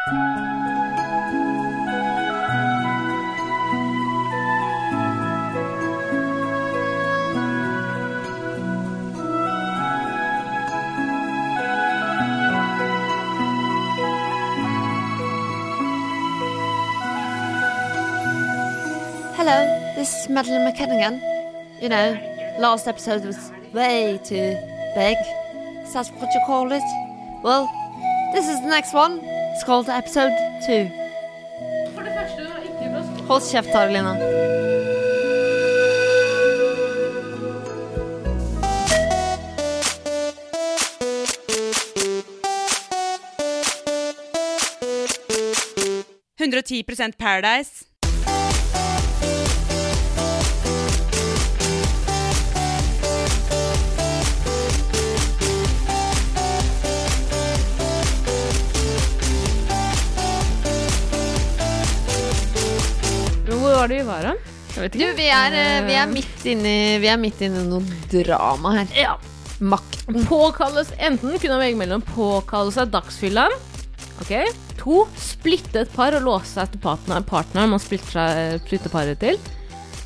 Hello, this is Madeline McKinnigan. You know, last episode was way too big. Is that what you call it? Well, this is the next one. It's called episode two. Hold kjeft, Tarelina. Paradise. Var det vi var, om? Du, vi er, eh, vi er midt inne Vi er midt inni noe drama her. Ja. Makten. Påkalles enten kunne velge mellom påkalle seg dagsfylla. Ok. To. Splitte et par og låse seg til partner, partneren man splitter, seg, splitter paret til.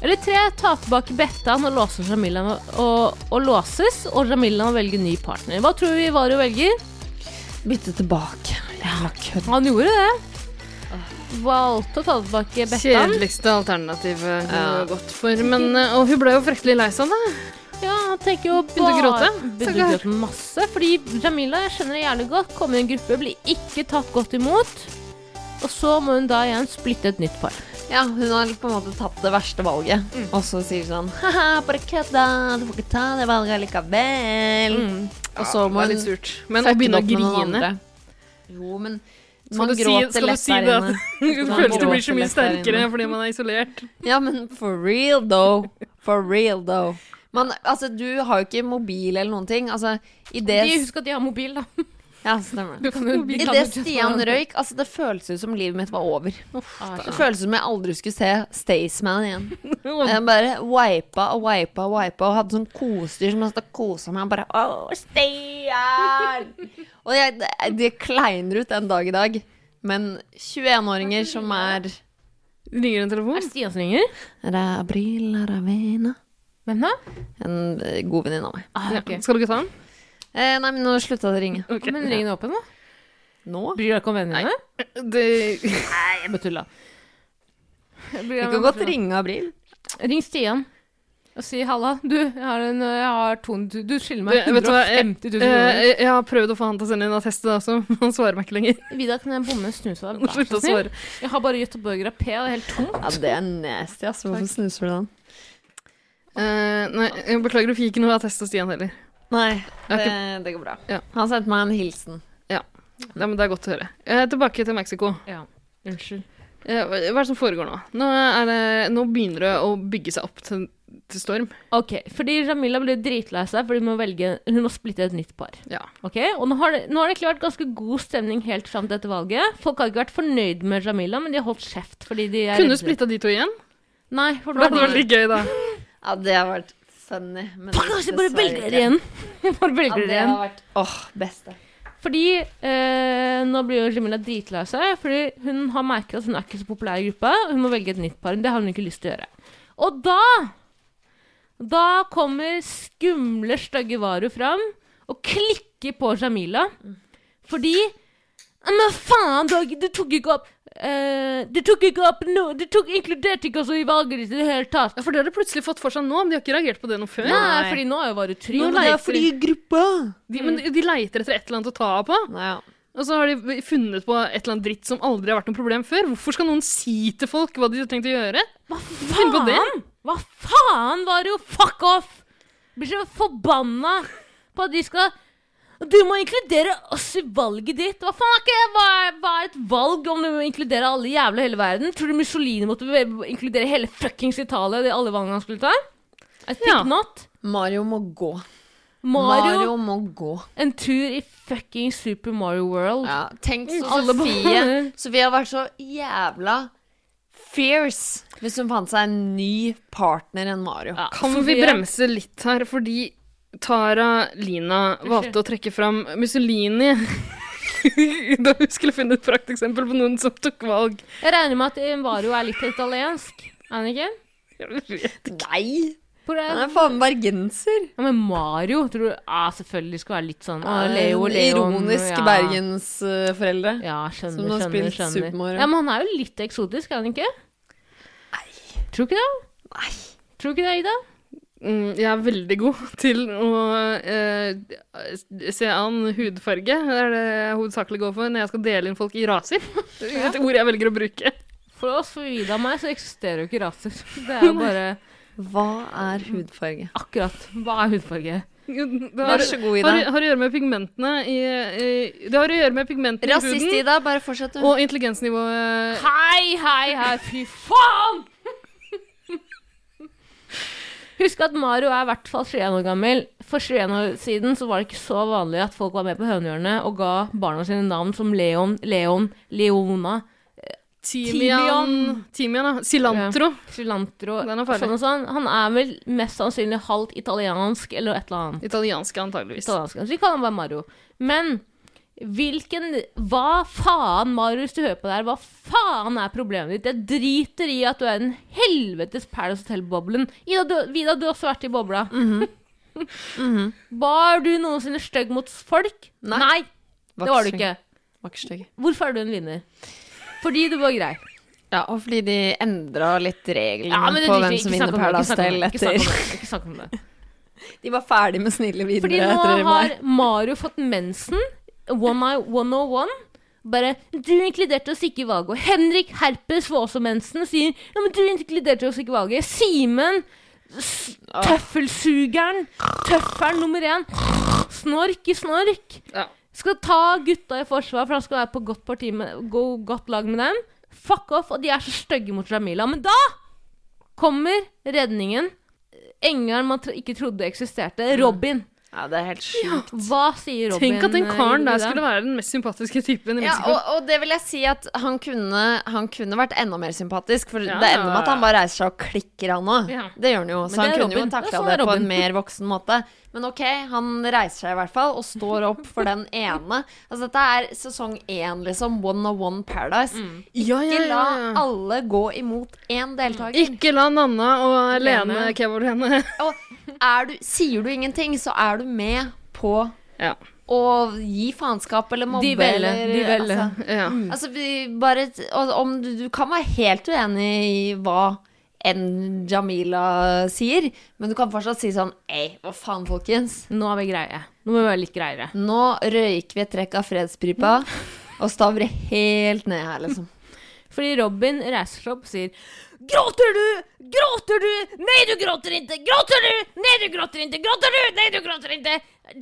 Eller tre. Ta tilbake Bettan og låse Jamila og, og låses, og Jamila må velge ny partner. Hva tror vi Vario velger? Bytte tilbake. Ja. Han gjorde det. Valgte å ta tilbake Bettan. Kjedeligste alternativet hun Ja. har gått for. Men, eh, og hun ble jo fryktelig lei seg, da. Ja, han tenker jo Begynte å gråte? Begynte å gråte masse. Fordi Jamila, jeg skjønner det jævlig godt, kommer i en gruppe, blir ikke tatt godt imot. Og så må hun da igjen splitte et nytt par. Ja, hun har på en måte tatt det verste valget. Og så sier hun sånn Haha, bare kødda, du får ikke ta det valget likevel. Og så må hun litt surt. Men å begynne å grine. Jo, men man du si- gråter skal du lett si der det inne. at Man Følelser blir så mye sterkere fordi man er isolert. Ja, men for real, though. For real, though. Men altså, du har jo ikke mobil eller noen ting. Altså, i det De, husk at de har mobil, da. Ja, stemmer. Det Idet Stian røyk, altså det føltes ut som livet mitt var over. Uff, Det føltes som jeg aldri skulle se Staysman igjen. Jeg bare wipa og wipa og wipa og hadde sånn kosedyr som jeg satt kosa meg og bare Å, Stian! og jeg, det, det kleiner ut en dag i dag. Men 21-åringer som er Ringer en Er telefon? det Stian som ringer? Er det Rabril Ravena Hvem da? En eh, god venninne av meg. Ah, okay. Skal du ikke ta den? Eh, nei, men nå slutta det å ringe. Okay. Men ring den åpen, da. Nå? Bryr du deg ikke om vennene dine? Det, Nei, jeg bare tulla. Vi kan godt ringe Abril. Ring Stian og si 'halla, du, jeg har, en, jeg har ton, Du skylder meg du hva, jeg- 150 000 eh, kroner. jeg, jeg har prøvd å få han til å sende inn attest, også. men Han svarer meg ikke lenger. Vidar, kan jeg bomme deg? Slutt å så svare. Jeg har bare Göteborg Rapé, det er helt tomt. Ja, det er nasty, ass. Hvorfor snuser du den? Uh, nei, jeg beklager, du fikk ikke noe attest av Stian heller. Nei, det, det går bra. Ja. Han sendte meg en hilsen. Ja, men Det er godt å høre. Eh, tilbake til Mexico. Ja, unnskyld. Eh, hva er det som foregår nå? Nå, er det, nå begynner det å bygge seg opp til, til storm. Ok, fordi Jamila blir dritlei seg fordi hun må, velge, hun må splitte et nytt par. Ja. Ok, Og nå har, det, nå har det vært ganske god stemning helt fram til dette valget. Folk har ikke vært fornøyd med Jamila, men de har holdt kjeft fordi de er Kunne du splitta de to igjen? Nei, for Det hadde vært litt gøy, da. Ja, det har vært funny. Men Fuck, kanskje jeg bare velger det igjen. Jeg bare Ja, det igjen. vært åh, beste. Fordi eh, nå blir jo Jamila dritlei seg, fordi hun har merket at hun er ikke så populær i gruppa. Hun må velge et nytt par. Det har hun ikke lyst til å gjøre. Og da Da kommer skumle, stygge Varu fram og klikker på Jamila. Fordi Men faen, du, har ikke- du tok ikke opp eh, Du tok ikke opp noe Du tok inkluderte ikke oss i valget ditt i det hele tatt. Ja, For det har de plutselig fått for seg nå, men de har ikke reagert på det noe før. Nei, fordi nå er jo bare trygg. Nå Men det er leiter fordi gruppa De, men de, leiter etter et eller annet å ta av på, Nei, ja. og så har de funnet på et eller annet dritt som aldri har vært noe problem før. Hvorfor skal noen si til folk hva de har tenkt å gjøre? Hva faen? Hva faen var det jo? Fuck off! Blir så forbanna på at de skal Du må inkludere oss i valget ditt. Hva faen er ikke det? Hva hva er et valg om du må inkludere alle jævla hele verden? Tror du Mussolini måtte inkludere hele fuckings Italia i alle valgene han skulle ta? I think Ja. not. Mario må gå. Mario, Mario må gå. en tur i fucking Super Mario World. Ja, tenk så Alle Sofie Sofie har vært så jævla fierce hvis hun fant seg en ny partner enn Mario. Ja, Kan vi bremse litt her, fordi Tara Lina valgte å trekke fram Mussolini da hun skulle finne et prakteksempel på noen som tok valg. Jeg regner med at Mario er litt italiensk. Er han ikke? Jeg vet. Nei! Er Han er faen bergenser. Ja, men Mario tror du ah, selvfølgelig skal være litt sånn ah, Leo, Leon Ironisk ja. bergensforeldre. Ja, Som skjønner, har skjønner. spilt skjønner. Super Mario. Ja, men han er jo litt eksotisk, er han ikke? Nei. Tror du ikke det? Nei. Tror du ikke det, Ida? Mm, jeg er veldig god til å eh, se an hudfarge. Det er det jeg hovedsakelig går for når jeg skal dele inn folk i raser. Et ord jeg velger å bruke. For oss, for Ida og meg, så eksisterer jo ikke raser. Det er jo bare Hva er hudfarge? akkurat Hva er hudfarge? Vær så god, har, Ida. har å gjøre med pigmentene i, i Det har å gjøre med pigmentene i Rasist, huden Ida. Bare fortsett, du. og intelligensnivået. Hei, hei, hei, fy faen! Husk at Mario er i hvert fall 21 år gammel. For 21 år siden så var det ikke så vanlig at folk var med på Hønehjørnet og ga barna sine navn som Leon, Leon, Leona, Timian Timian, ja. Cilantro. Cilantro Den er farlig. sånn sånn. Han er vel mest sannsynlig halvt italiensk eller et eller annet. Italiensk, antageligvis. Italiensk. Så vi kaller han bare Mario. Men hvilken Hva faen, Marius, du hører på det her, hva faen er problemet ditt? Jeg driter i at du er en helvetes Paradise Hotel-boblen. Vida, du har også vært i bobla. Mhm. Var du noensinne stygg mot folk? Nei. det var du ikke. Var. Hvorfor er du en vinner? Fordi du var grei. Ja, og fordi de endra litt reglene Ja, på hvem som vinner Paradise Hotel etter Ikke snakk om det. De var ferdig med snille Fordi nå har. Mario fått mensen. One eye 101. Bare 'Du inkluderte oss ikke i valget'. Henrik Herpes får også mensen og sier 'Ja, men du inkluderte oss ikke i valget'. Simen, tøffelsugeren, tøfferen nummer én. Snork i snork. Ja. Skal ta gutta i forsvar, for han skal være på godt, parti med, gå, godt lag med dem. Fuck off. Og de er så stygge mot Jamila. Men da kommer redningen. Engelen man tro- ikke trodde eksisterte. Robin. Ja, det er helt sjukt. Hva sier Robin? Tenk at den karen eh, der skulle være den mest sympatiske typen i Ja, Mexico. og, og det vil jeg si at han kunne, han kunne vært enda mer sympatisk. For Ja. det ender med at han bare reiser seg og klikker, han òg. Ja. Det gjør han jo. Men Så det han er Robin. jo takla det, det på en mer voksen måte. Men ok, han reiser seg i hvert fall og står opp for den ene. Altså Dette er sesong én, liksom. One of one Paradise. Ja, ja, Ikke ja, la alle gå imot én deltaker. Ikke la Nanna og Lene Lene. Kevor Lene. Og du, sier du ingenting, så er du med på Ja. å gi faenskap eller mobbe De velger. eller de velger. Altså, ja. altså vi bare og om du, du kan være helt uenig i hva enn Jamila sier, men du kan fortsatt si sånn Ei, hva faen, folkens? Nå er vi greie. Nå må vi være litt greiere. Nå røyker vi et trekk av fredspipa og stavrer helt ned her, liksom. Fordi Robin reiser seg opp og sier Gråter du? Gråter du? Nei, du gråter ikke! Gråter du? Nei, du gråter ikke! Gråter du? Nei, du gråter ikke!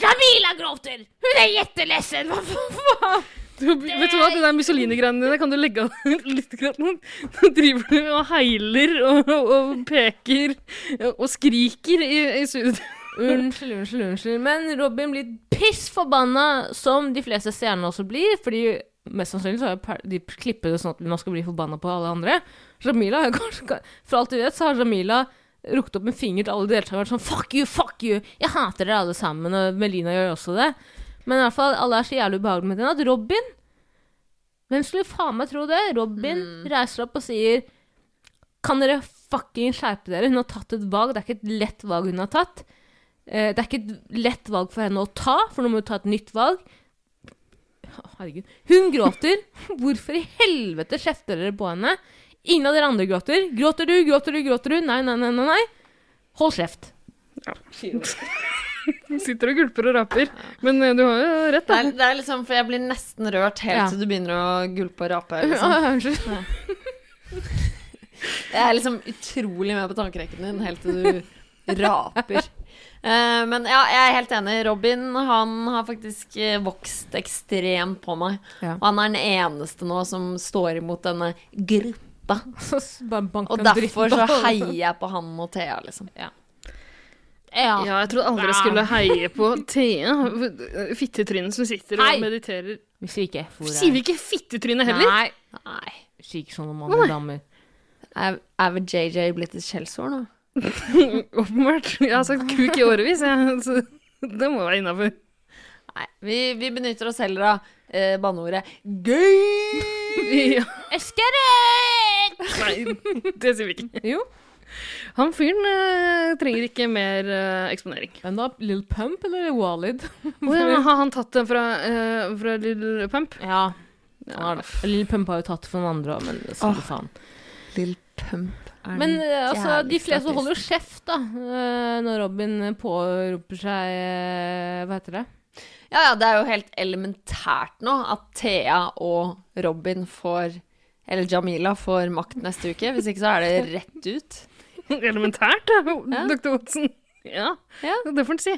Jamila gråter! Hun er jätteledsen! Hva faen? Du, vet du hva, det der Mussolini-greiene dine kan du legge av litt. Nå driver du og heiler og, og peker og skriker i, i studio. Unnskyld, unnskyld, unnskyld. Men Robin blir piss forbanna, som de fleste seerne også blir. Fordi mest sannsynlig så har de klippet det sånn at man skal bli forbanna på alle andre. Jamila har kanskje For alt vi vet, så har Jamila rukket opp en finger til alle deltakerne sånn Fuck you, fuck you! Jeg hater dere alle sammen. Og Melina gjør også det. Men i hvert fall, alle er så jævlig ubehagelige med den at Robin Hvem skulle faen meg tro det? Robin reiser opp og sier Kan dere fucking skjerpe dere? Hun har tatt et valg. Det er ikke et lett valg hun har tatt. Eh, det er ikke et lett valg for henne å ta, for nå må hun ta et nytt valg. Herregud. Hun gråter. Hvorfor i helvete kjefter dere på henne? Ingen av dere andre gråter. Gråter du, gråter du, gråter du? Nei, nei, nei, nei. nei. Hold kjeft. Sitter og gulper og raper. Men eh, du har jo rett, Det er, det er liksom, for jeg blir nesten rørt helt Ja. til du begynner å gulpe og rape. Liksom. Jeg er liksom utrolig med på tankerekken din helt til du raper. Eh, men ja, jeg er helt enig. Robin han har faktisk eh, vokst ekstremt på meg. Ja. Og han er den eneste nå som står imot denne gruppa. Og derfor så heier jeg på han og Thea, liksom. Ja. Ja, jeg trodde aldri jeg skulle heie på Thea. Fittetrynet som sitter og Hei! mediterer. Vi sier ikke F-ordet. Sier vi ikke fittetryne heller? Nei. Nei. Vi sier ikke sånn om andre damer. Er, er vel JJ blitt et skjellsord nå? Åpenbart. Jeg har sagt kuk i årevis, jeg. Så det må være innafor. Nei, vi, vi benytter oss heller av eh, banneordet gøy. Ja. Eskeret! Nei, det sier vi ikke. Jo. Han fyren eh, trenger ikke mer eh, eksponering. Men da, Lill Pump eller Walid? Oh, ja, har han tatt den fra, eh, fra Lill Pump? Ja. ja. har det. Lill Pump har jo tatt for noen andre òg, men samme oh. faen. Lill Pump Men eh, altså, de fleste holder jo kjeft, da, eh, når Robin påroper seg eh, Hva heter det? Ja, ja, det er jo helt elementært nå at Thea og Robin får Eller Jamila får makt neste uke. Hvis ikke så er det rett ut. Elementært. Ja. Dr. Watson. Ja, Ja. det får en si.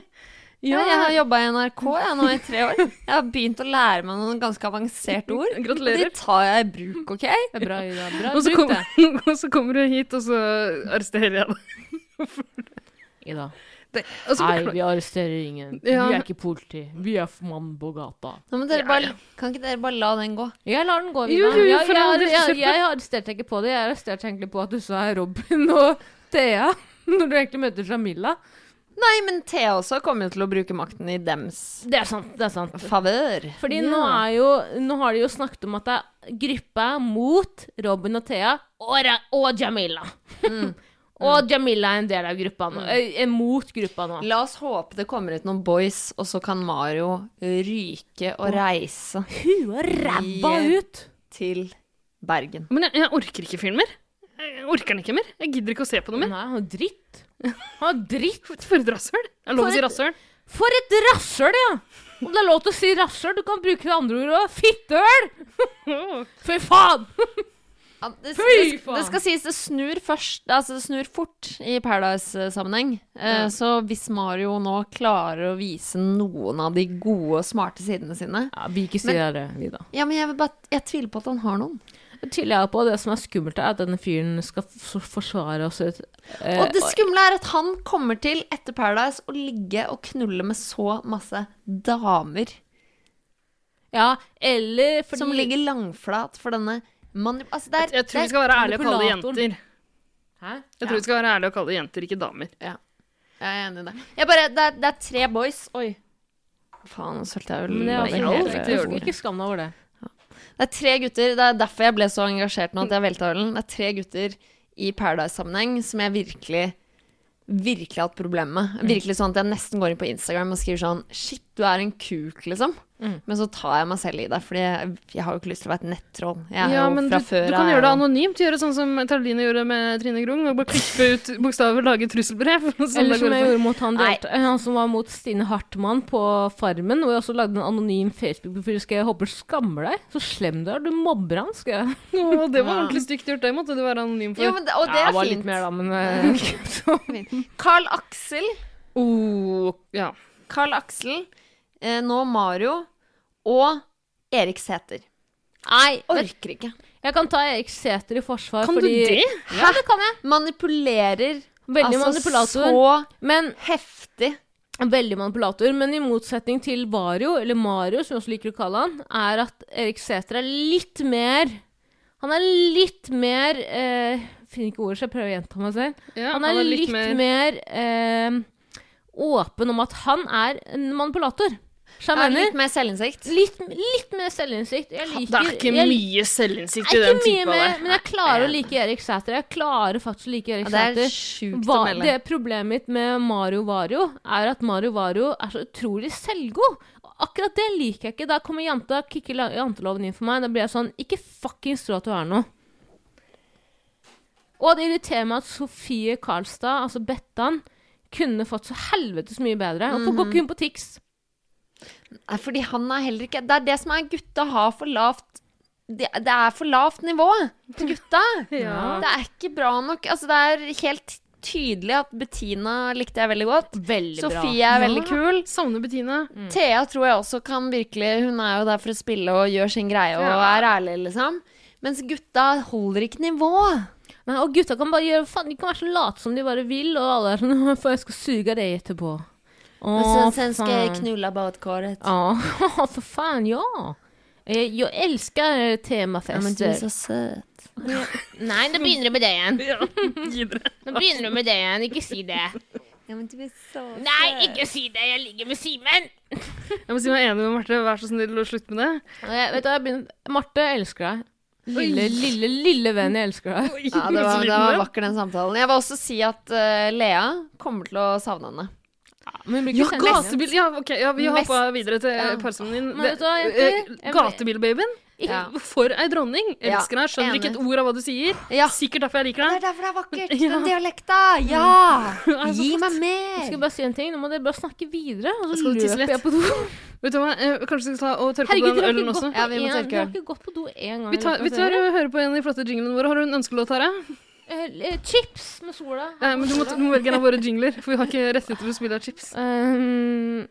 Ja, jeg har jobba i NRK jeg, nå i tre år. Jeg har begynt å lære meg noen ganske avanserte ord. Gratulerer. de tar jeg i bruk, OK? Det er bra, Ida. Bra Og så, bruk, kom, det. og så kommer du hit, og så arresterer jeg deg. Ida. Det- altså, Nei, vi arresterer ingen. Ja. Vi er ikke politi. Vi er mann på gata. Nå bare. Kan ikke dere bare la den gå? Jeg lar den gå, Jo, Ida. jo, jo, jeg, jeg, jeg, jeg arresterte ikke på det. Jeg arresterte egentlig på at du sa Robin og Thea når du egentlig møter Jamila. Nei, men Thea også kommer jo til å bruke makten i dems Det er sant. det er sant. favør. Fordi Ja. nå, er jo, nå har de jo snakket om at det er gruppa mot Robin og Thea og, Ra og Jamila. og Jamila er en del av gruppa nå. eh, eh, Mot gruppa nå. La oss håpe det kommer ut noen boys, og så kan Mario ryke og reise Huet ræva I- ut! til Bergen. Men jeg, jeg orker ikke filmer. Jeg orker den ikke mer. Jeg gidder ikke å se på noe mer. Nei, han er dritt. Han er dritt. For et rasshøl. Er det lov å si rasshøl? For et rasshøl, ja! Om det er lov til å si rasshøl, du kan bruke det andre ordet òg. Fittehøl! Fy faen! Ja, det, Fy faen! det skal sies det snur først Altså det snur fort i Paradise-sammenheng. Eh, så hvis Mario nå klarer å vise noen av de gode og smarte sidene sine Ja, Vi ikke sier det, Vida. Ja, men jeg, bare, jeg tviler på at han har noen. Tviler jeg på. Det som er skummelt, er at denne fyren skal forsvare oss ut. eh, Og det skumle er at han kommer til, etter Paradise, å ligge og knulle med så masse damer Ja, eller fordi som ligger langflat for denne mannen Altså, er, Jeg tror vi skal være ærlige og kalle det jenter. Hæ? Jeg tror vi skal være ærlige og kalle det jenter, ikke damer. Ja. jeg er enig i det. Jeg bare, det, er, det er tre boys. Oi. Faen, nå sølte jeg øl. Ikke skam deg over det. Det er tre gutter, det er derfor jeg ble så engasjert nå at jeg velta ølen. Det er tre gutter i Paradise-sammenheng som jeg virkelig Virkelig har hatt problemer med. Virkelig sånn at jeg nesten går inn på Instagram og skriver sånn Shit, du er en kuk, liksom. Mm. Men så tar jeg meg selv i det, Fordi jeg, jeg har jo ikke lyst til å være et nettroll. Jeg er Ja, jo men du, fra du før kan gjøre det anonymt. Gjøre sånn som Taroline gjorde med Trine Grung. Og bare klippe ut bokstaver, lage trusselbrev. Sånn Eller som jeg gjorde mot han, Nei. delte, han som var mot Stine Hartmann på Farmen, hvor jeg også lagde en anonym Facebook-profil. Skal jeg håper du skammer deg? Så slem du er. Du mobber han, skal jeg. Å, det var Ja. ordentlig stygt gjort. Det måtte du være anonym for. Jo, men det, og det Ja, er var fint. litt mer, da, men eh, Carl Aksel. oh, ja. Carl Aksel. Eh, nå Mario. Og Erik Sæter. Nei, Orker ikke. jeg kan ta Erik Sæter i forsvar, Kan du fordi det? Ja, det kan jeg. Manipulerer Veldig altså manipulator. så Men heftig. Veldig manipulator, men i motsetning til Vario, eller Mario, som jeg også liker å kalle han, er at Erik Sæter er litt mer Han er litt mer eh, Finner ikke ordet, så jeg prøver å gjenta meg selv. ja Han er, litt, mer, eh, åpen om at han er en manipulator. Er litt mer selvinnsikt. litt, litt mer selvinnsikt. Jeg liker Det er ikke jeg, mye selvinnsikt i den typen mer, der. men jeg klarer å like Erik Sæther. Jeg klarer faktisk å like Erik Ja, det er sjukt sjukt å melde. det problemet mitt med Mario Vario er at Mario Vario er så utrolig selvgod. Akkurat det liker jeg ikke. Da kommer janta kicker janteloven inn for meg. Da blir jeg sånn Ikke fuckings tro at du er noe. Og det irriterer meg at Sofie Karlstad, altså Bettan, kunne fått så helvetes mye bedre. Hvorfor går ikke hun på Tix? Nei, fordi han er heller ikke Det er det som er gutta har for lavt Det, det er for lavt nivå til gutta. Ja. Det er ikke bra nok. Altså, det er helt tydelig at Bettina likte jeg veldig godt. Veldig bra. Er veldig kul. Savner Bettina. Thea tror jeg også kan virkelig Hun er jo der for å spille og gjøre sin greie og Ja. er ærlig, liksom. Mens gutta holder ikke nivå. Nei, og gutta kan bare gjøre faen, De kan være så late som de bare vil, og alle er sånn For jeg skal suge deg etterpå. Åh, Og sen, sen ska jag knulla badkaret. Ja, för fan ja. Eh, Jag älskar Ja, men du är så søt. Nei, da begynner du med det igjen. Nå begynner du med det igjen, ikke si det. Ja, men du er så Nei, ikke si det! Jeg ligger med Simen! Jeg må si meg enig med Marte. Vær så snill å slutte med det. Jeg- Vet du, jeg begynner Marte, jeg elsker deg. Lille, lille, lille venn, jeg elsker deg. Oi, Ja, det var, det var vakker, den samtalen. Jeg vil også si at uh, Lea kommer til å savne henne. Men Ja, gatebil Ja, okay, ja, vi hoppa videre til ja. ja. din. Men eh, Gatebilbabyen. Ja. For ei dronning. Elsker deg. Skjønner ikke et ord av hva du sier. Ja. Sikkert derfor jeg liker deg. Det er derfor det er vakkert. Ja. Den dialekta. Ja! Mm. Gi meg meg Jeg mer. skal bare si en ting, Nå må dere bare snakke videre. Og så Skal du tisse løper litt? jeg på do. Vet du hva, eh, Kanskje vi skal ta og tørke Herregud, på den ølen også? Ja, vi må tørke Vi har ikke gått på do én gang. Vi tar, vi tar og hører på en av de flotte jinglene våre. Har du en ønskelåt, Tara? Eh, eh, Chips med sola. Eh, men du må, du må velge en av våre jingler, for vi har ikke rettigheter til å spille av chips. Um,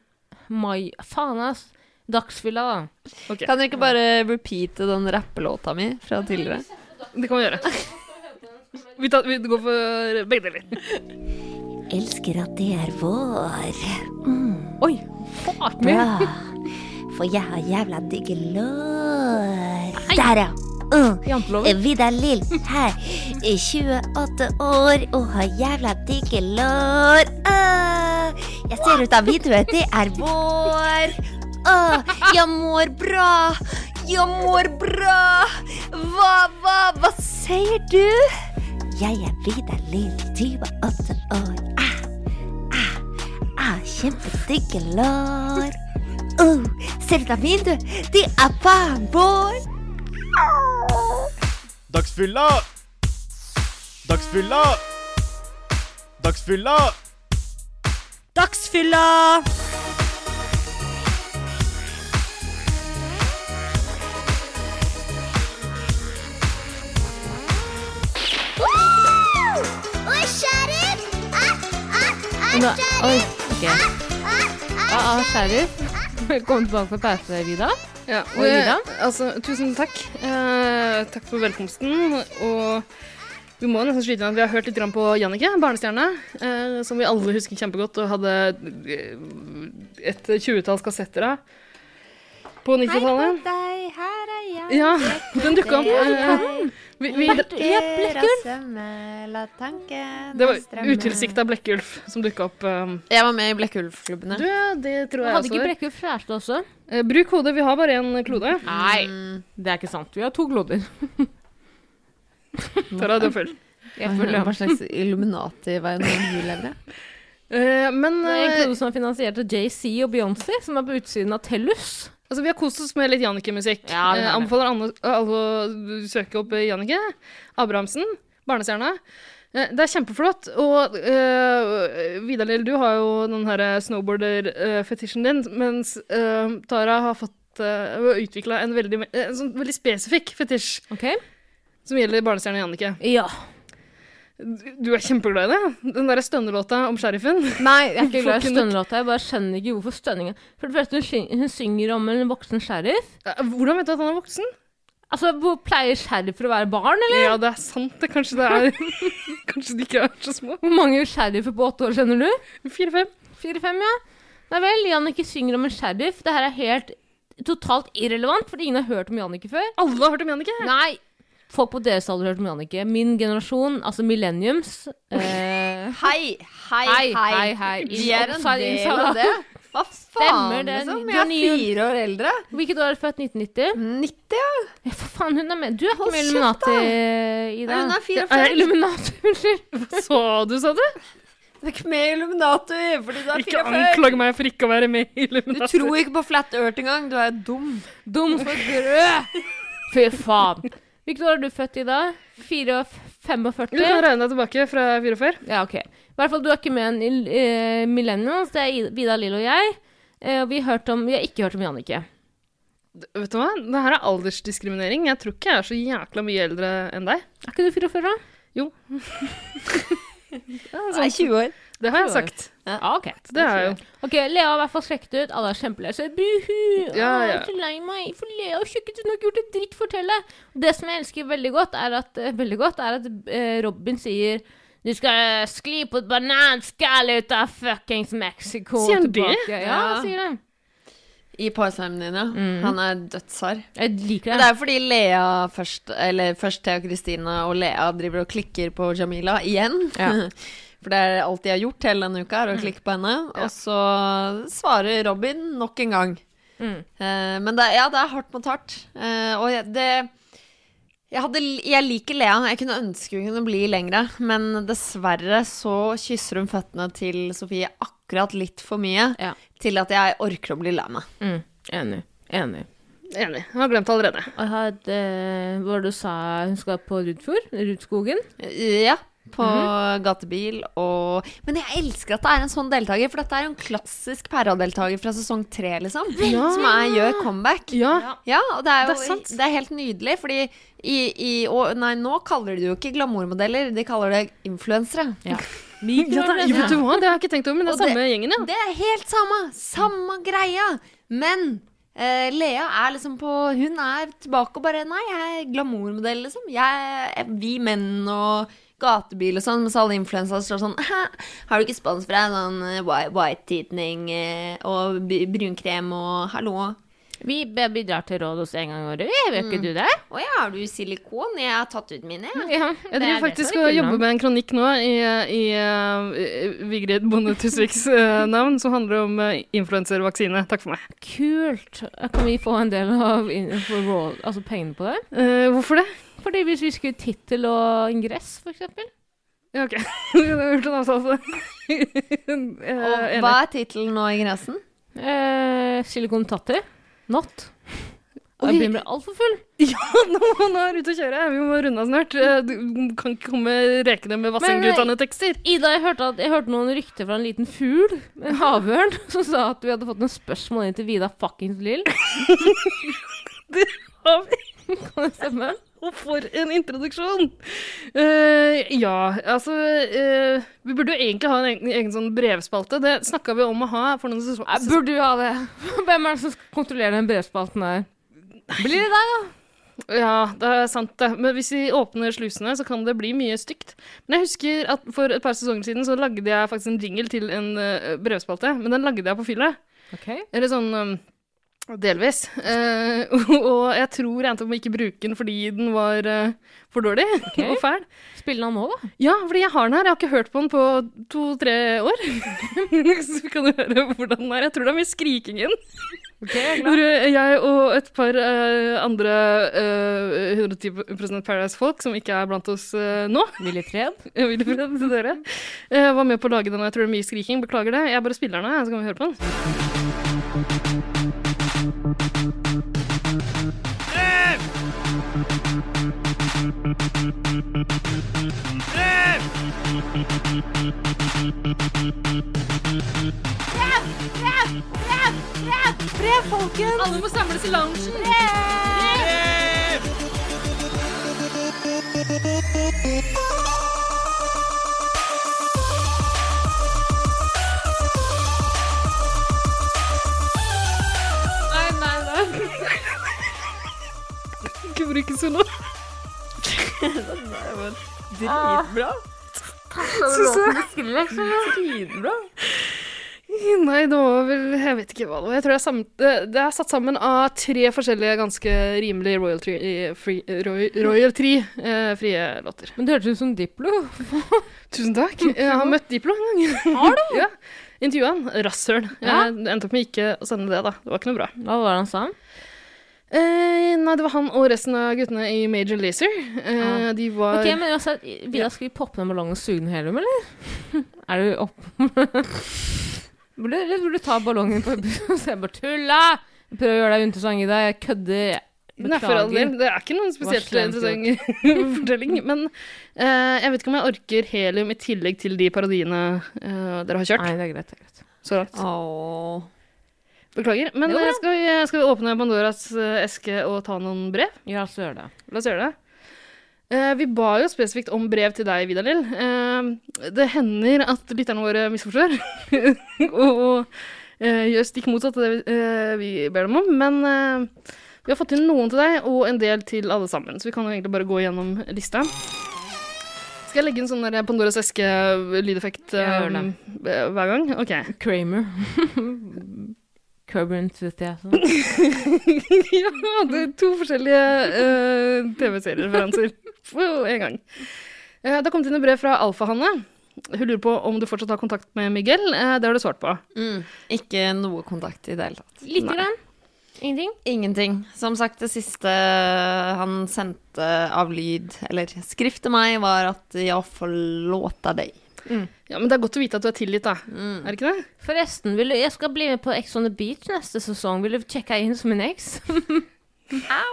mai Faen, ass. Dagsfylla, da. Okay. Kan dere ikke bare repeate den rappelåta mi fra tidligere? Det kan vi gjøre. Vi, tar, vi går for begge deler. Elsker at det er vår. Oi! Fuck me! Bra. For jeg har jævla digge lår. Der, ja. Uh. Janteloven. Vidar Lill her, er 28 år og har jævla digge lår. Uh. Jeg ser ut av vinduet, det er vår. Uh. Jeg mår bra. Jeg mår bra. Hva, hva, hva sier du? Jeg er Vidar Lill, 28 år. Ah, ah, ah, kjempedigge lår. Uh, ser ut av vinduet, det er faen vår. Dagsfylla! Dagsfylla! Dagsfylla! Dagsfylla! Men da- Oi, ok. Ah, ah, sheriff. Velkommen tilbake fra pause, Vida. Ja, Og Ida? altså, tusen takk. Eh, takk for velkomsten. Og vi må nesten skyte inn at vi har hørt litt på Jannicke, barnestjerne, eh, som vi alle husker kjempegodt, og hadde eh, et tjuetalls kassetter av på 90-tallet. Hei på deg, her er jeg. Ja, den dukka opp. eh, vi, vi, det var utilsikta Blekkulf som dukka opp. Um. Jeg var med i Blekkulf-klubbene. Du, det tror jeg Hadde også. ikke Blekkulf kjæreste også? Eh, bruk hodet, vi har bare én klode. Nei, Mm. det er ikke sant. Vi har to kloder. Tara, du er full. Hva slags Illuminati-verden du lever i? Uh, men Det er en eh, klode som er finansiert av JC og Beyoncé, som er på utsiden av Tellus. Altså, Vi har kost oss med litt Jannicke-musikk. Ja, eh, anbefaler alle, alle å søke opp eh, Jannicke. Abrahamsen. barnestjerna. Eh, det er kjempeflott. Og uh, Vidar Lill, du har jo den her snowboarder-fetisjen din, mens eh, Tara har fått uh, utvikla en eh, en sånn veldig spesifikk fetisj Okay. som gjelder barnestjerna Jannicke. Ja. Du, er kjempeglad i det? Den derre stønnelåta om sheriffen? Nei, jeg er ikke glad i stønnelåta. Jeg bare skjønner ikke hvorfor stønninga For det første, hun, syng, hun synger om en voksen sheriff. Hvordan vet du at han er voksen? Altså, Pleier sheriffer å være barn, eller? Ja, det er sant. det. Kanskje det er Kanskje de ikke er så små. Hvor mange sheriffer på åtte år kjenner du? Fire-fem. Fire-fem, ja. Nei vel, Jannicke synger om en sheriff. Det her er helt totalt irrelevant, fordi ingen har hørt om Jannicke før. Alle har hørt om Jannicke. Nei! Folk på deres alder har hørt om Jannicke. Min generasjon, altså millenniums eh, Hei, hei, Hei, hei. hei. Vi er en del av det. Hva faen, det. liksom? Jeg er fire år eldre. Hvilket år er du født? 1990? 90, ja. Ja, for faen, hun er med. Du er ikke med Illuminati, Ida. Hun er Ja, 44. Illuminati, unnskyld. Så du, sa du? Du er ikke med i Illuminati fordi du er Ikke 44. anklag meg for ikke å være med i Illuminati. Du tror ikke på flat earth engang. Du er dum. Dum som et brød. Fy faen. Hvilket år er du født i da? 445? Du kan regne deg tilbake fra 44. Ja, ok. I hvert fall, du er ikke med en uh, Millennials. Det er Vida Lill og jeg. Uh, vi, om, vi har ikke hørt om Jannicke. Vet du hva? Det her er aldersdiskriminering. Jeg tror ikke jeg er så jækla mye eldre enn deg. Er ikke du 44, da? Du er 20 år. Det har jeg sagt. Ja, ok. Det har jeg jo Ok, Lea har i hvert fall sjekket ut. Alle er kjempelei seg. Buhu! Ja, ja. Jeg er så lei meg. For Lea har sjekket ut, hun har ikke gjort et dritt. Fortelle. Det som jeg elsker veldig godt, er at, uh, veldig godt, er at uh, Robin sier du skal skli på et bananskall ut av fuckings Mexico. Sier han det? Ja, Ja. han sier det. I parseremonien, ja. Mm. Han er dødshard. Jeg liker det. Men det. det er jo fordi Lea først Eller først Thea Kristina og Lea driver og klikker på Jamila igjen. Ja. For det er alt de har gjort hele denne uka, er å klikke på henne. Og så svarer Robin nok en gang. Mm. Uh, men det, ja, det er hardt mot hardt. Uh, og jeg, det jeg, hadde, jeg liker Lea. Jeg kunne ønske hun kunne bli lengre. Men dessverre så kysser hun føttene til Sofie akkurat litt for mye Ja. til at jeg orker å bli lei meg. Mm. Enig. Enig. Enig. Jeg har glemt allerede. Og jeg hadde, hva var det du sa hun skal på Rudfjord? Rudskogen? Ja, på gatebil og Men jeg elsker at det er en sånn deltaker, for dette er jo en klassisk Perra-deltaker fra sesong tre, liksom. Som er, gjør comeback. Ja. Ja, og det er jo Det er det er helt nydelig, fordi i, i og, Nei, nå kaller de det jo ikke glamourmodeller, de kaller det influensere. Ja. Ja, det, vet du hva, det har jeg ikke tenkt over, men det er Og det- samme gjengen, ja. Det er helt samme! Samme greia! Men Uh, Lea er liksom på Hun er tilbake og bare Nei, jeg er glamourmodell, liksom. Jeg vi menn og gatebil og sånn, mens alle influensere står sånn «Hæ, Har du ikke spons for deg? Sånn eh, white, white eh, og brunkrem og hallo? Vi bidrar til Rådhus en gang i året. vi. Vet ikke du det? Å ja, har du silikon? Jeg har tatt ut mine, jeg. Ja, Jeg driver faktisk og jobber med en kronikk nå i, i uh, Vigrid Bonde Tusviks uh, navn, som handler om uh, influenservaksine. Takk for meg. Kult. Kan vi få en del av råd, altså pengene på det? Uh, hvorfor det? Fordi hvis vi skulle tittel og ingress, for eksempel. Ja, OK. Eh, Og hva er tittelen nå i Gressen? Eh, Silicon Tatti. Not. Jeg begynner å bli altfor full. Ja, nå, må er jeg ute og kjøre. Vi må runde av snart. Eh, Du kan ikke komme rekende med Vassendgutane-tekster. Ida, jeg hørte, at, jeg hørte noen rykter fra en liten fugl, en havørn, som sa at vi hadde fått noen spørsmål inn til Vida fuckings Lill. Har vi? Kan det stemme? Og for en introduksjon! Uh, ja, altså uh, Vi burde jo egentlig ha en egen, egen sånn brevspalte. Det snakka vi om å ha for noen Jeg sesonger burde jo ha det. Hvem er det som skal kontrollere den brevspalten her? Blir det deg, da? Ja, det er sant, det. Men hvis vi åpner slusene, så kan det bli mye stygt. Men jeg husker at for et par sesonger siden så lagde jeg faktisk en jingle til en eh, brevspalte. Men den lagde jeg på fylla. Ok. Eller sånn um, delvis. Uh, og jeg tror jeg endte opp med ikke bruke den fordi den var uh, for dårlig og fæl. Spiller den nå, da? Ja, fordi jeg har den her. Jeg har ikke hørt på den på to-tre år. Så kan du høre hvordan den er. Jeg tror det er mye skriking i den. Jeg tror Jeg og et par uh, andre uh, 110 Paradise-folk som ikke er blant oss uh, nå, Willy Fred. Willy fred til dere, eh, var med på å lage den. og Jeg tror det er mye skriking. Beklager det. Jeg bare spiller den her, så kan vi høre på den. Alle må samles i loungen. Nei, Bruke sånn nå. Dritbra. Dritbra. Nei, det var vel Jeg vet ikke hva det var. Jeg tror det er, sam, det, det er satt sammen av tre forskjellige ganske rimelige Royal Tree, free, roy, royalty eh, frie låter. Men det hørtes ut som Diplo. Tusen takk. Jeg har møtt Diplo en gang. Har du? ja. Intervjua han. Rasshøl. Ja. Jeg endte opp med ikke å sende det, da. Det var ikke noe bra. Hva var det han sa? Eh, nei, det var han og resten av guttene i Major Lazer. Eh, De var Ok, men uansett, Vida, skal vi poppe den ballongen og suge den hele, eller? Er du opp... Burde, du ta ballongen på bussen og se bare tulla? Prøv prøver å gjøre deg interessant i deg. Jeg kødder. Nei, for all del. Det er ikke noen spesielt interessant fortelling. Men eh, jeg vet ikke om jeg orker helium i tillegg til de parodiene eh, dere har kjørt. Nei, det er greit. det er greit. Så langt. Åh. Beklager. Men skal vi, skal vi åpne Pandoras eh, eske og ta noen brev? Ja, så gjør det. La oss gjøre det. Eh, vi ba jo spesifikt om brev til deg, Vidar-Lill. Eh, det hender at lytterne våre misforstår og eh, gjør stikk motsatt av det vi, eh, vi ber dem om. Men vi har fått inn noen til deg, og en del til alle sammen. Så vi kan jo egentlig bare gå gjennom lista. Skal jeg legge inn sånn der Pandoras eske-lydeffekt eh, hver gang? OK. Kramer. Curb enthusiasm. ja, det er to forskjellige uh, TV-seriereferanser på en gang. Uh, det har kommet inn et brev fra Alfahanne. hun lurer på om du fortsatt har kontakt med Miguel. Uh, det har du svart på. Mm. Ikke noe kontakt i det hele tatt. Lite i grann. Ingenting. Ingenting. Som sagt, det siste han sendte av lyd, eller skrift til meg, var at 'jeg forlåter deg'. Ja, Men det er godt å vite at du er tilgitt, da. Mm. Er det ikke det? Forresten, vil du, jeg skal bli med på Ex on the Beach neste sesong. Vil du sjekke inn som en eks? Ja,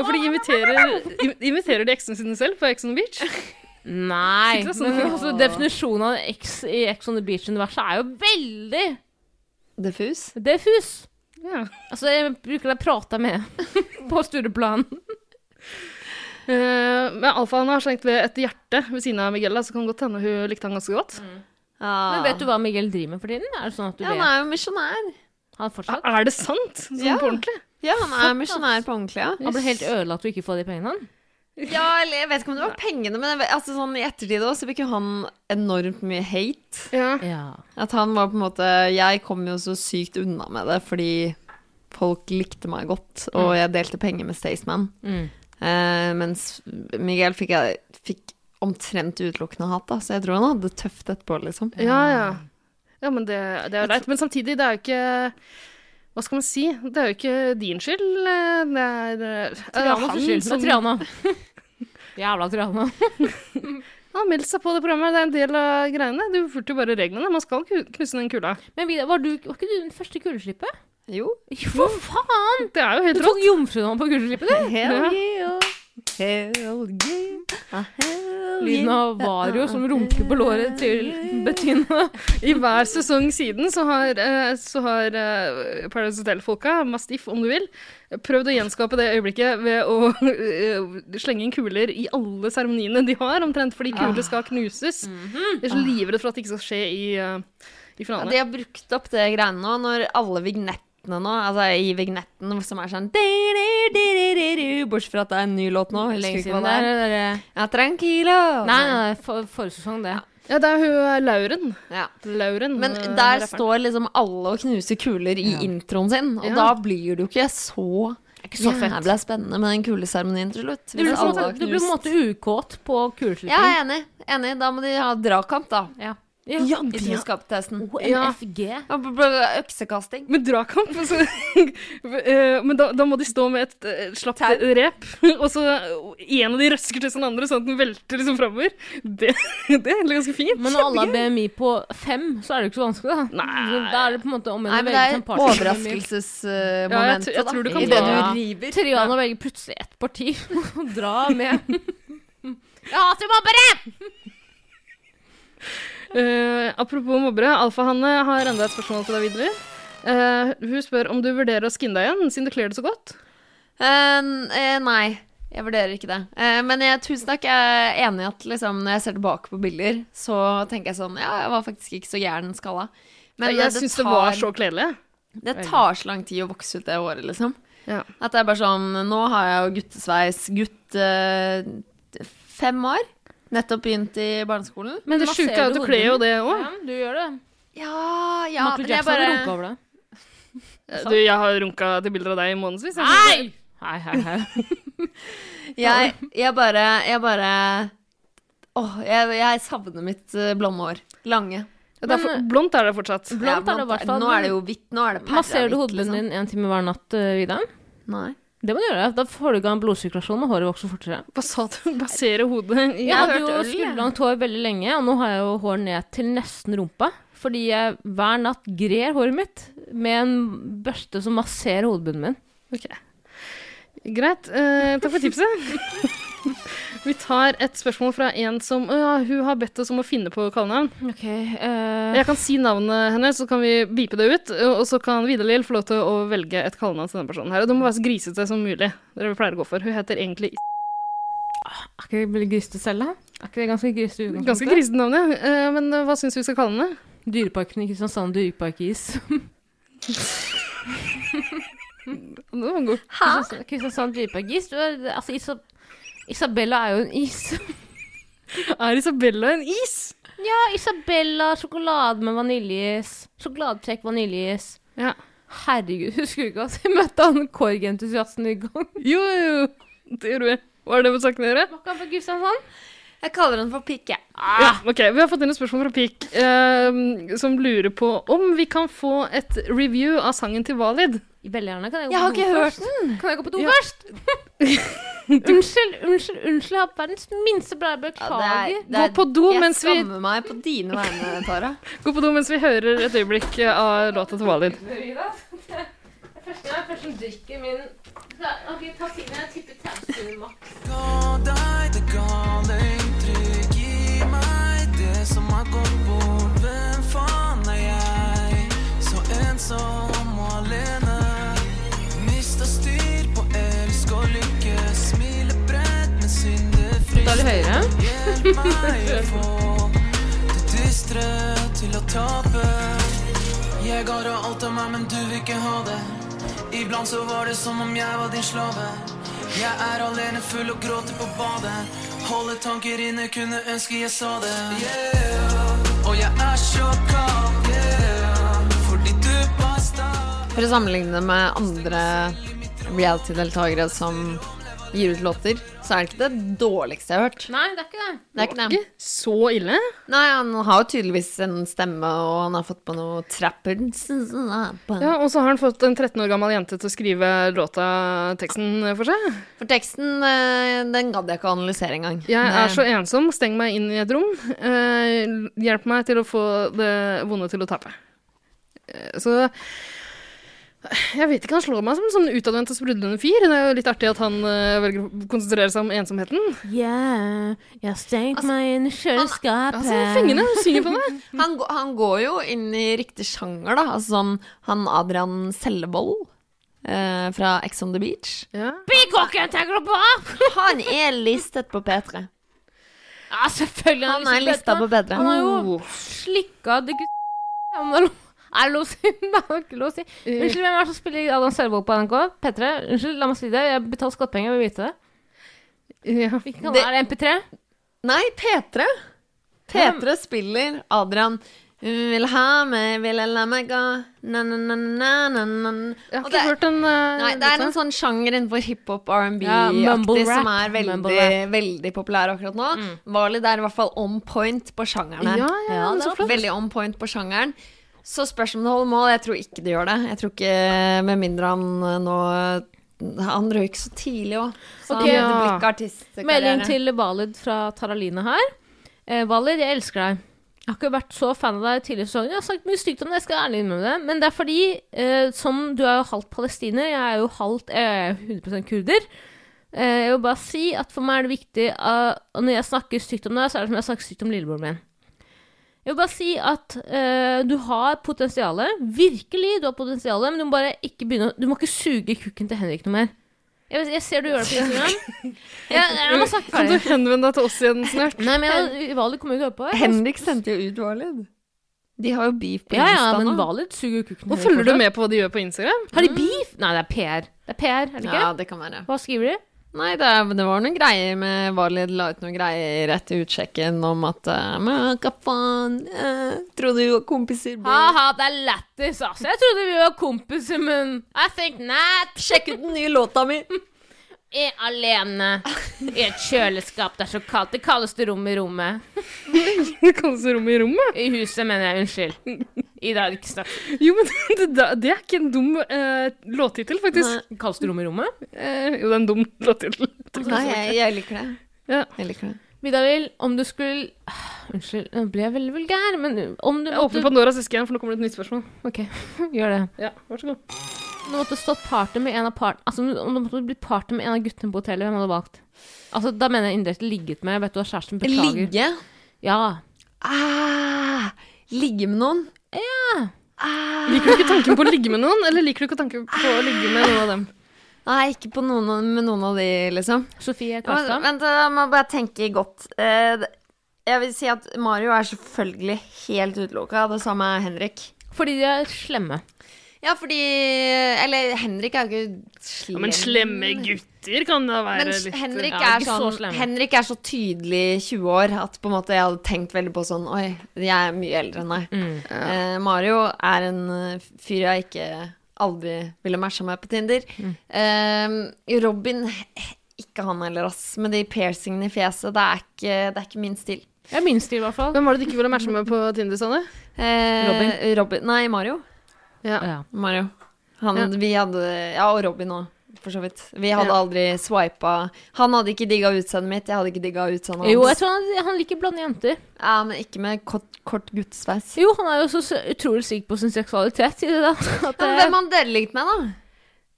for de inviterer, inviterer de eksene sine selv på Ex on the Beach. Nei. Sånn? Men altså, definisjonen av X i Ex on the Beach-universet er jo veldig Diffus. diffus. Ja. Altså, jeg bruker å prate med på studieplan. Eh, men Alfaen har slengt ved et hjerte ved siden av Miguel, så kan det godt hende hun likte han ganske godt. Ja. Men vet du hva Miguel driver med for tiden? Er det sånn at du Ja, han er jo misjonær. Han? Er det sant? Sånn Ja. på ordentlig? Ja, han er misjonær på ordentlig, ja. Han ble helt ødelagt og ikke få de pengene? han? Ja, eller jeg vet ikke om det var pengene, men vet, altså, sånn, i ettertid også, så fikk jo han enormt mye hate. Ja. Ja. At han var på en måte Jeg kom jo så sykt unna med det fordi folk likte meg godt, og jeg delte penger med Staysman. Mm. Eh, mens Miguel fikk, fikk omtrent utelukkende hat, da, så jeg tror han hadde det tøft etterpå, liksom. Ja, ja. Ja, men det, det er jo leit. Men samtidig, det er jo ikke Hva skal man si? Det er jo ikke din skyld. Det er eh, Triana han sin skyld. som Det Triana. Jævla Triana. Han har meldt seg på det programmet. Det er en del av greiene. Du fulgte jo bare reglene. Man skal knuse den kula. Men Vidar, var, du, var ikke du den første kuleslippet? Jo. For faen! Det er jo helt rått. Du tok jomfrunavn på kuleslippet, du. Hell yeah. Hell yeah. Ah, Lyden av Vario som runker på låret til Bettina. I hver sesong siden så har, eh, så har eh, Paradise Hotel-folka, Mastiff om du vil, prøvd å gjenskape det øyeblikket ved å eh, slenge inn kuler i alle seremoniene de har, omtrent fordi kuler skal knuses. Det er så livredd for at det ikke skal skje i, i finalen. Ja, de har brukt opp det greiene nå, når alle vignettene nå, altså i vignetten som er sånn Bortsett fra at det er en ny låt nå. Lenge siden. Det det er det der- Ja, tranquilo. Nei, nei, for, forrige sesong, det. Ja, det er hun eh, Lauren. Ja. Lauren Men eh, der rapperen. står liksom alle og knuser kuler i introen sin, og Ja. da blir det jo ikke så ikke så fett. ble spennende med den kuleseremonien til slutt. Du blir, på en måte, har du blir på en måte ukåt på kuleslipping. Ja, enig. enig. Da må de ha dragkamp, da. Ja. Ja, I det- troskapstesten. OMFG. Ja, Øksekasting. Med dragkamp. Altså, eh, men da, da må de stå med et uh, slapt Tau. rep, og så en av de røsker til den andre, sånn at den velter liksom framover. Det, det er egentlig ganske fint. Men når alle har BMI på fem, så er det jo ikke så vanskelig, da. Nei. Da er det på en måte om Nei, men det er et overraskelsesmoment. Ja, jeg, jeg tror du kan I det du Ja. river. Triana velger plutselig ett parti og dra med. Jeg hater mobbere! Eh, apropos mobbere, Alfahanne har enda et spørsmål til deg videre. Uh, hun spør om du vurderer å skinne deg igjen, siden du kler det så godt. Uh, eh, nei, jeg vurderer ikke det. Eh, men jeg, tusen takk, jeg er enig i at liksom, når jeg ser tilbake på bilder, så tenker jeg sånn Ja, jeg var faktisk ikke så gæren skalla. Men jeg eh, syns det var så kledelig. Det tar så lang tid å vokse ut det håret, liksom. Ja. At det er bare sånn Nå har jeg jo guttesveis. Gutt eh, fem år. Nettopp begynt i barneskolen. Men det sjuke er at du kler jo det òg. Ja, du gjør det. Ja, ja, Michael men Jackson hadde bare runka over deg. Du, jeg har runka til bilder av deg i månedsvis. Hei! Hei, hei, hei. Jeg, jeg bare Jeg bare Åh, jeg, jeg savner mitt eh, blonde hår. Lange. Det er for, blondt er det fortsatt. Blondt Ja, er det i hvert fall. Nå er det jo hvitt. Nå er det perra Masserer du hvitt, hodebunnen liksom. din en time hver natt, uh, Vidar? Nei. Det må du gjøre. Da får du i gang blodsirkulasjon, og håret vokser fortere. Hva sa du? Basere hodet Jeg, Jeg hadde jo skulderlangt hår veldig lenge, og nå har jeg jo hår ned til nesten rumpa. Fordi jeg hver natt grer håret mitt med en børste som masserer hodebunnen min. Ok. Greit. Uh, takk for tipset. Vi tar et spørsmål fra en som ja, hun har bedt oss om å finne på kallenavn. Ok, uh... Jeg kan si navnet hennes, så kan vi beepe det ut. Og så kan Vidar-Lill få lov til å velge et kallenavn til denne personen. her. Og det må være så grisete som mulig. Det er det vi pleier å gå for. Hun heter egentlig Er ikke det grisete selv, da? Er ikke det ganske grisete utgangspunkt? Ganske grisete navn, ja. Uh, men uh, hva syns vi skal kalle henne? Dyreparken i Kristiansand, Dyreparkis. Det var god. Kristiansand, Kristiansand Dyreparkis. Du er- Altså, Isabella er jo en is. Er Isabella en is? ja, Isabella, sjokolade med vaniljeis. Sjokoladetrekk vaniljeis. Ja. Herregud, husker du ikke at jeg møtte han Korg-entusiasten i gang? Jo, jo. Det gjorde vi. Hva er det med saken å gjøre? Han fra Kristiansand? Jeg kaller den for pikk, jeg. Ja, ok, Vi har fått inn et spørsmål fra Pikk, eh, som lurer på om vi kan få et review av sangen til Valid. Veldig gjerne. Kan jeg gå Jeg på do først? den. Kan jeg gå på do Ja. først? unnskyld, unnskyld, unnskyld. Jeg har verdens minste Ja, beklager. Gå på do jeg mens vi- skammer meg på dine vegne, Tara. Gå på do mens vi hører et øyeblikk av låta til Valid. Det er første gang jeg drikker min Ok, ta fine. Jeg tipper tausend maks. Deg det gale inntrykk Gi meg det som har gått bort Hvem faen er jeg? Så ensom syndefri Da er det høyere. Dystre til å tape Jeg ga deg alt av meg, men du vil ikke ha det Iblant så var det som om jeg var din slave. Jeg er alene full og gråter på badet. Holde tanker inne, kunne ønske jeg sa det. Yeah, og jeg er så kald Yeah, fordi du basta For å sammenligne med andre reality-deltakere som gir ut låter, så er det ikke det dårligste jeg har hørt. Nei, det er ikke det. Det er ikke det. Ikke så ille. Nei, han har jo tydeligvis en stemme, og han har fått på noe trapper. Ja, Og så har han fått en 13 år gammel jente til å skrive låta, teksten for seg. For teksten, eh, den gadd jeg ikke å analysere engang. Jeg er så ensom, steng meg inn i et rom. Eh, hjelp meg til å få det vonde til å tape. Eh, så jeg vet ikke, Han slår meg som en sånn utadvendt og sprudlende fyr. Det er jo litt artig at han uh, velger å konsentrere seg om ensomheten. Yeah, jeg har stengt Altså, meg inn i kjøleskapet. Altså, Fengende. Synger på meg. Han, han går jo inn i riktig sjanger, da. Altså sånn han Adrian Sellevold Uh, fra Ex on the Beach. Ja. Bykokken tenker du på? Han er listet på P3. Ja, selvfølgelig. Han er lista på P3. Han har jo Oh. slikka det gu- Om det er det lov å si? Det er ikke lov å si. Eh, Unnskyld, hvem er det som spiller Adam Selvold på NRK? P3? Unnskyld, la meg si det. Jeg betaler skattepenger, jeg vil vite det. ja. Hvilken kanal er det? MP3? Nei, P3. P3 spiller Adrian vil ha meg, vil jeg la meg gå na, na, na, na, na, na. Jeg har ikke det- hørt en uh, Nei, det er en sånn sjanger innenfor hiphop, R&B-aktig Ja, som er veldig, veldig populær akkurat nå. Valid er i hvert fall on point på sjangeren. Ja, ja, Ja, det er flott. Veldig on point på sjangeren. Så spørsmålet holder mål. Jeg tror ikke det gjør det. Jeg tror ikke, Med mindre han eh, nå Han røyk så tidlig òg. Så Ok. han hadde blikk artistkarriere. Melding til Valid fra Taraline her. Eh, Valid, jeg elsker deg. Jeg har ikke vært så fan av deg tidligere i sesongen. Jeg har sagt mye stygt om det, jeg skal ærlig innrømme det. Men det er fordi, eh, som du er jo halvt palestiner, jeg er jo halvt jeg er 100 kurder. Eh, jeg vil bare si at for meg er det viktig at, Når jeg snakker stygt om deg, så er det som jeg snakker stygt om lillebroren min. Jeg vil bare si at uh, du har potensialet. Virkelig, du har potensialet, men du må bare ikke begynne Du må ikke suge kukken til Henrik noe mer. Jeg, jeg ser du gjør det på Instagram. Jeg, jeg må snakke ferdig. Kan du henvende deg til oss igjen snart? Nei, men jeg, Valid kommer jo til å høre på. Henrik sendte jo ut Valid. De har jo beef på Ja, ja, men. Valid suger kukken Og følger du med på hva de gjør på Instagram? Har de beef? Nei, det er PR. Det er PR, er det ikke? Ja, det kan være. Hva skriver de? Nei, det, det var noen greier med Valid la ut noen greier etter utsjekken om at uh, hva faen? eh, trodde vi var kompiser, bro. Ha-ha, det er lættis, altså. Jeg trodde vi var kompiser, men I think not. Sjekk ut den nye låta mi! Er alene i et kjøleskap. Det er så kaldt. Det kaldeste rommet i rommet. Det kalles rom i rommet. I huset, mener jeg. Unnskyld. Ida, ikke snakk. Jo, men det, det er ikke en dum eh, låttittel, faktisk. Nei. det 'Rom i rommet? Eh, jo, det er en dum låttittel. Nei, jeg, jeg liker det. Ja. Jeg liker det. Vidar-Lill, om du skulle uh, Unnskyld, nå ble jeg veldig vulgær, men om du Jeg åpner Pandoras eske igjen, for nå kommer det et nytt spørsmål. Ok, gjør det. Ja, vær så god. Om du måtte stått partner med en av part... Altså, om du måtte blitt partner med en av guttene på hotellet, hvem hadde du valgt? Altså, da mener jeg indirekte ligget med. Vet du hva kjæresten beklager? Ligge? Ja. Ah, ligge med noen? Ah. Liker du ikke tanken på å ligge med noen, eller liker du ikke tanken på å ligge med noen av dem? Nei, ikke på noen, med noen av de, liksom. Sofie Ja, Karstad? Vent, jeg må bare tenke godt. Eh, Jeg vil si at Mario er selvfølgelig helt utelukka. Det samme er Henrik. Fordi de er slemme. Ja, fordi Eller Henrik er jo ikke slem. Ja, men slemme gutter kan da være Men litt Henrik, er ja, så sånn. Henrik er så tydelig 20 år at på en måte jeg hadde tenkt veldig på sånn Oi, jeg er mye eldre enn deg. Mm. Eh, Mario er en eh, fyr jeg ikke aldri ville matcha med på Tinder. Mm. Eh, Robin ikke han heller, ass. Med de piercingene i fjeset. Det er ikke, det er ikke min stil. Det er min stil, i hvert fall. Hvem var det du ikke ville matche med på Tinder, Sanne? Eh, Robin. Robin. Nei, Mario. Ja. Ja. Mario. Han, Ja. Vi hadde Ja, og Robin òg, for så vidt. Vi hadde Ja. aldri swipa Han hadde ikke digga utseendet mitt, jeg hadde ikke digga utseendet hans. Jo, jeg tror han, han liker blonde jenter. Ja, men ikke med kort, kort guttesveis. Jo, han er jo så utrolig sikker på sin seksualitet, sier det da. At, Men hvem han deler likt med, da?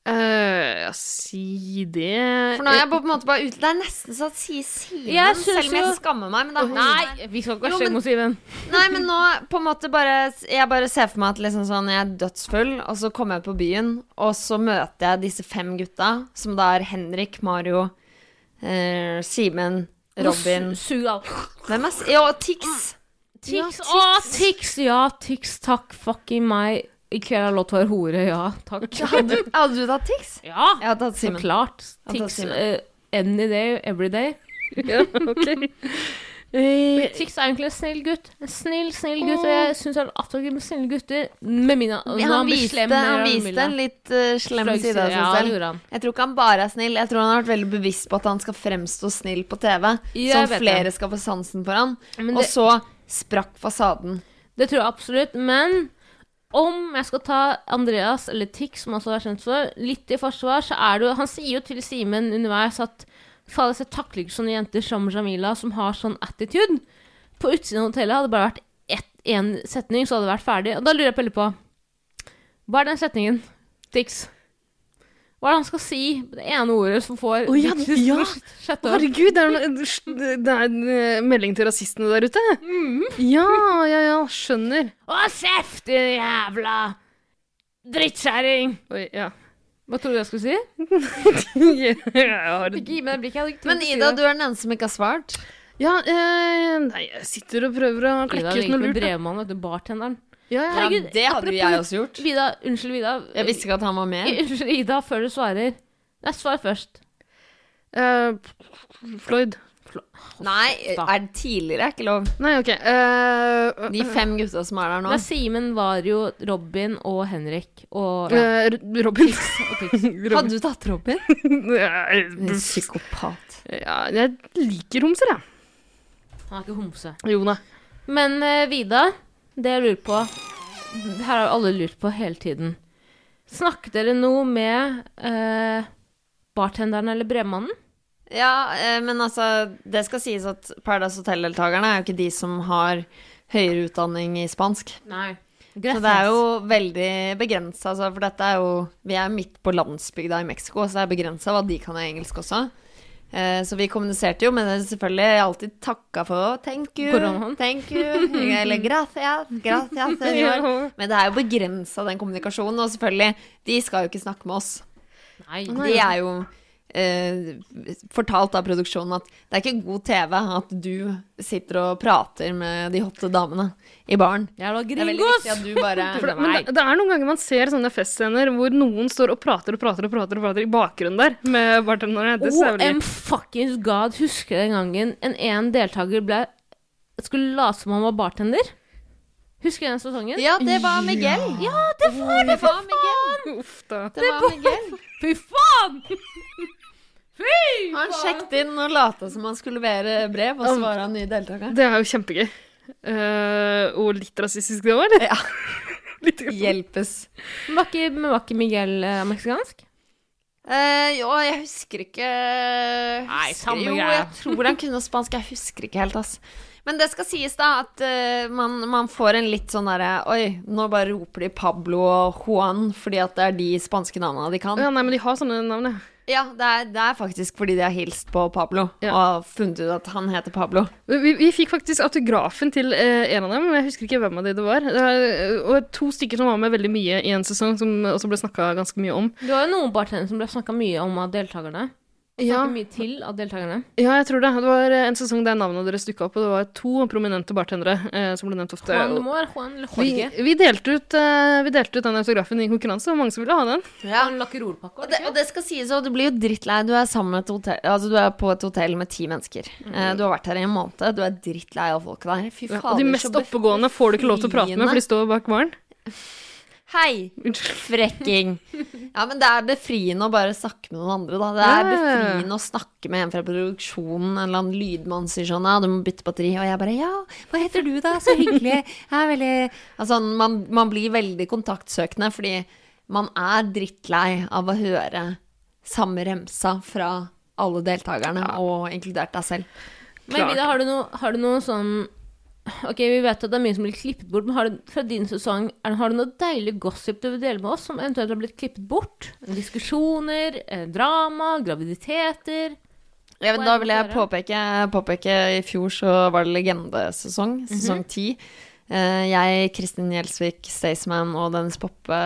Eh, ja, si det For nå er jeg på en måte bare ute Det er nesten så at sier Simen, selv om jeg skammer meg. Er Nei, vi skal ikke være slemme mot Simen. Nei, men nå på en måte bare Jeg bare ser for meg at liksom sånn Jeg er dødsfull, og så kommer jeg på byen, og så møter jeg disse fem gutta, som da er Henrik, Mario, eh, Simen, Robin Sug. Hvem er Ja, Tix. Tix. Å, Tix! Ja, Tix. Takk fucking meg. I kveld har låt være hore. Ja, takk. Hadde, hadde du tatt Tix? Ja, Jeg hadde tatt så klart. Tix eh, any day, every day. Ja, ok. Eh, Tix er egentlig en snill gutt. En snill, snill gutt. Og jeg syns han er attraktiv med snille gutter. Med mine han, Han viste, slem, han viste en litt uh, slem Fløy side av seg selv. Ja. Jeg tror ikke han bare er snill, jeg tror han har vært veldig bevisst på at han skal fremstå snill på TV. Ja, vet flere det. skal få sansen for han. Det, Og så sprakk fasaden. det tror jeg absolutt. Men om jeg skal ta Andreas, eller Tix, som også er kjent for, litt i forsvar, så er det jo Han sier jo til Simen underveis at Fader, jeg takler ikke sånne jenter som Jamila, som har sånn attitude. På utsiden av hotellet hadde det bare vært én setning, så hadde det vært ferdig. Og da lurer jeg veldig på Hva er den setningen, Tix? Hva er det han skal si? Det ene ordet som får oh, ja, ja. sjette år. Herregud, det er, en, det er en eh, melding til rasistene der ute. Ja, ja, ja, skjønner. Å, kjeft, din jævla drittkjerring! Oi, ja. Hva tror du jeg skulle si? jeg har Ikke gi meg det blikket. Men Ida, du er den eneste som ikke har svart. Ja, eh, nei, jeg sitter og prøver å klekke ut noe lurt. Ida lurt. med brevmannen, vet du, bartenderen. Ja, ja. Herregud, det hadde jo jeg også gjort. Vida, unnskyld, Vida. Jeg visste ikke at han var med. Unnskyld, Ida, før du svarer. Nei, svar først. Uh, Floyd. Nei, er det tidligere? Er ikke lov. Nei, ok. eh, De fem gutta som er der nå. Det er var jo Robin og Henrik og, ja, Robin. Robin. Hadde du tatt Robin? ja, psykopat. jeg liker homser, jeg. Han er ikke homse. Jo nei. Men eh, Vida, det jeg lurer på Det her har alle lurt på hele tiden. Snakket dere noe med eh, bartenderen eller brevmannen? Ja, eh, men altså, det skal sies at Paradise Hotel-deltakerne er jo ikke de som har høyere utdanning i spansk. Nei. Så det er jo veldig begrensa, altså, for dette er jo Vi er midt på landsbygda i Mexico, så det er begrensa hva de kan i engelsk også. Eh, så vi kommuniserte jo, men selvfølgelig alltid takka for thank you, Koronaen. thank you, eller gracias, gracias. Men det er jo begrensa, den kommunikasjonen, og selvfølgelig, de skal jo ikke snakke med oss. Nei. De er jo eh, fortalt av produksjonen at det er ikke god TV at du sitter og prater med de hotte damene i baren. Ja, Det er veldig viktig at du bare For det, men det, det er noen ganger man ser sånne festscener hvor noen står og prater og prater og prater, og prater i bakgrunnen der med bartenderne. Det ser veldig fuckings god, husker den gangen en en deltaker ble skulle late som han var bartender? Husker du den sesongen? Ja, det var Miguel. Ja, det var det, for Miguel. Uff da. Det var Miguel. Fy faen! Fy! Han sjekket inn og lata som han skulle levere brev, og så var han ny deltaker. Det er jo kjempegøy. Uh, og litt rasistisk det var, eller? Ja. litt. Hjelpes. Men var ikke, var ikke Miguel uh, meksikansk? Uh, jo, jeg husker ikke Nei, samme samme Jo, jeg tror han kunne spansk. Jeg husker ikke helt, ass. Men det skal sies, da, at uh, man, man får en litt sånn derre Oi, nå bare roper de Pablo og Juan fordi at det er de spanske navnene de kan. Ja, nei, men de har sånne navn, ja. Ja, det er, det er faktisk fordi de har hilst på Pablo Ja. og funnet ut at han heter Pablo. Vi, vi fikk faktisk autografen til eh, en av dem, men jeg husker ikke hvem av de det var. Det var eh, og to stykker som var med veldig mye i en sesong, som også ble snakka ganske mye om. Det var jo noen bartendere som ble snakka mye om av deltakerne. Ja, mye til av deltakerne. ja, jeg tror det. Det var eh, en sesong der navnene deres dukka opp, og det var to prominente bartendere eh, som ble nevnt ofte. Juan, Og Juan vi, vi, delte ut, eh, vi delte ut den autografen i konkurranse, og mange som ville ha den. Ja. En lakkerolpakke, Og det, og det skal sies, og du blir jo drittlei. Du er sammen med et hotell Altså, du er på et hotell med ti mennesker. Eh, du har vært her i en måned. Du er drittlei av folket der. Fy Ja, og de mest oppegående får du ikke lov til å prate med, for de står bak baren. Hei, frekking. Ja, men det er befriende å bare snakke med noen andre, da. Det er befriende å snakke med en fra produksjonen. En eller annen lydmann sier sånn Ja, du må bytte batteri. Og jeg bare Ja, hva heter du, da? Så hyggelig. Jeg er veldig Altså, man, man blir veldig kontaktsøkende fordi man er drittlei av å høre samme remsa fra alle deltakerne, og inkludert deg selv. Men Klart. Vida, har har du noe sånn Ok, vi vet at det er mye som blir klippet bort, men har du, fra din sesong er, har du noe deilig gossip du vil dele med oss, som eventuelt har blitt klippet bort? Diskusjoner, eh, drama, graviditeter Ja, da vil jeg påpeke, påpeke I fjor så var det legendesesong, sesong ti. Eh, jeg, Kristin Gjelsvik, Staysman og Dennis Poppe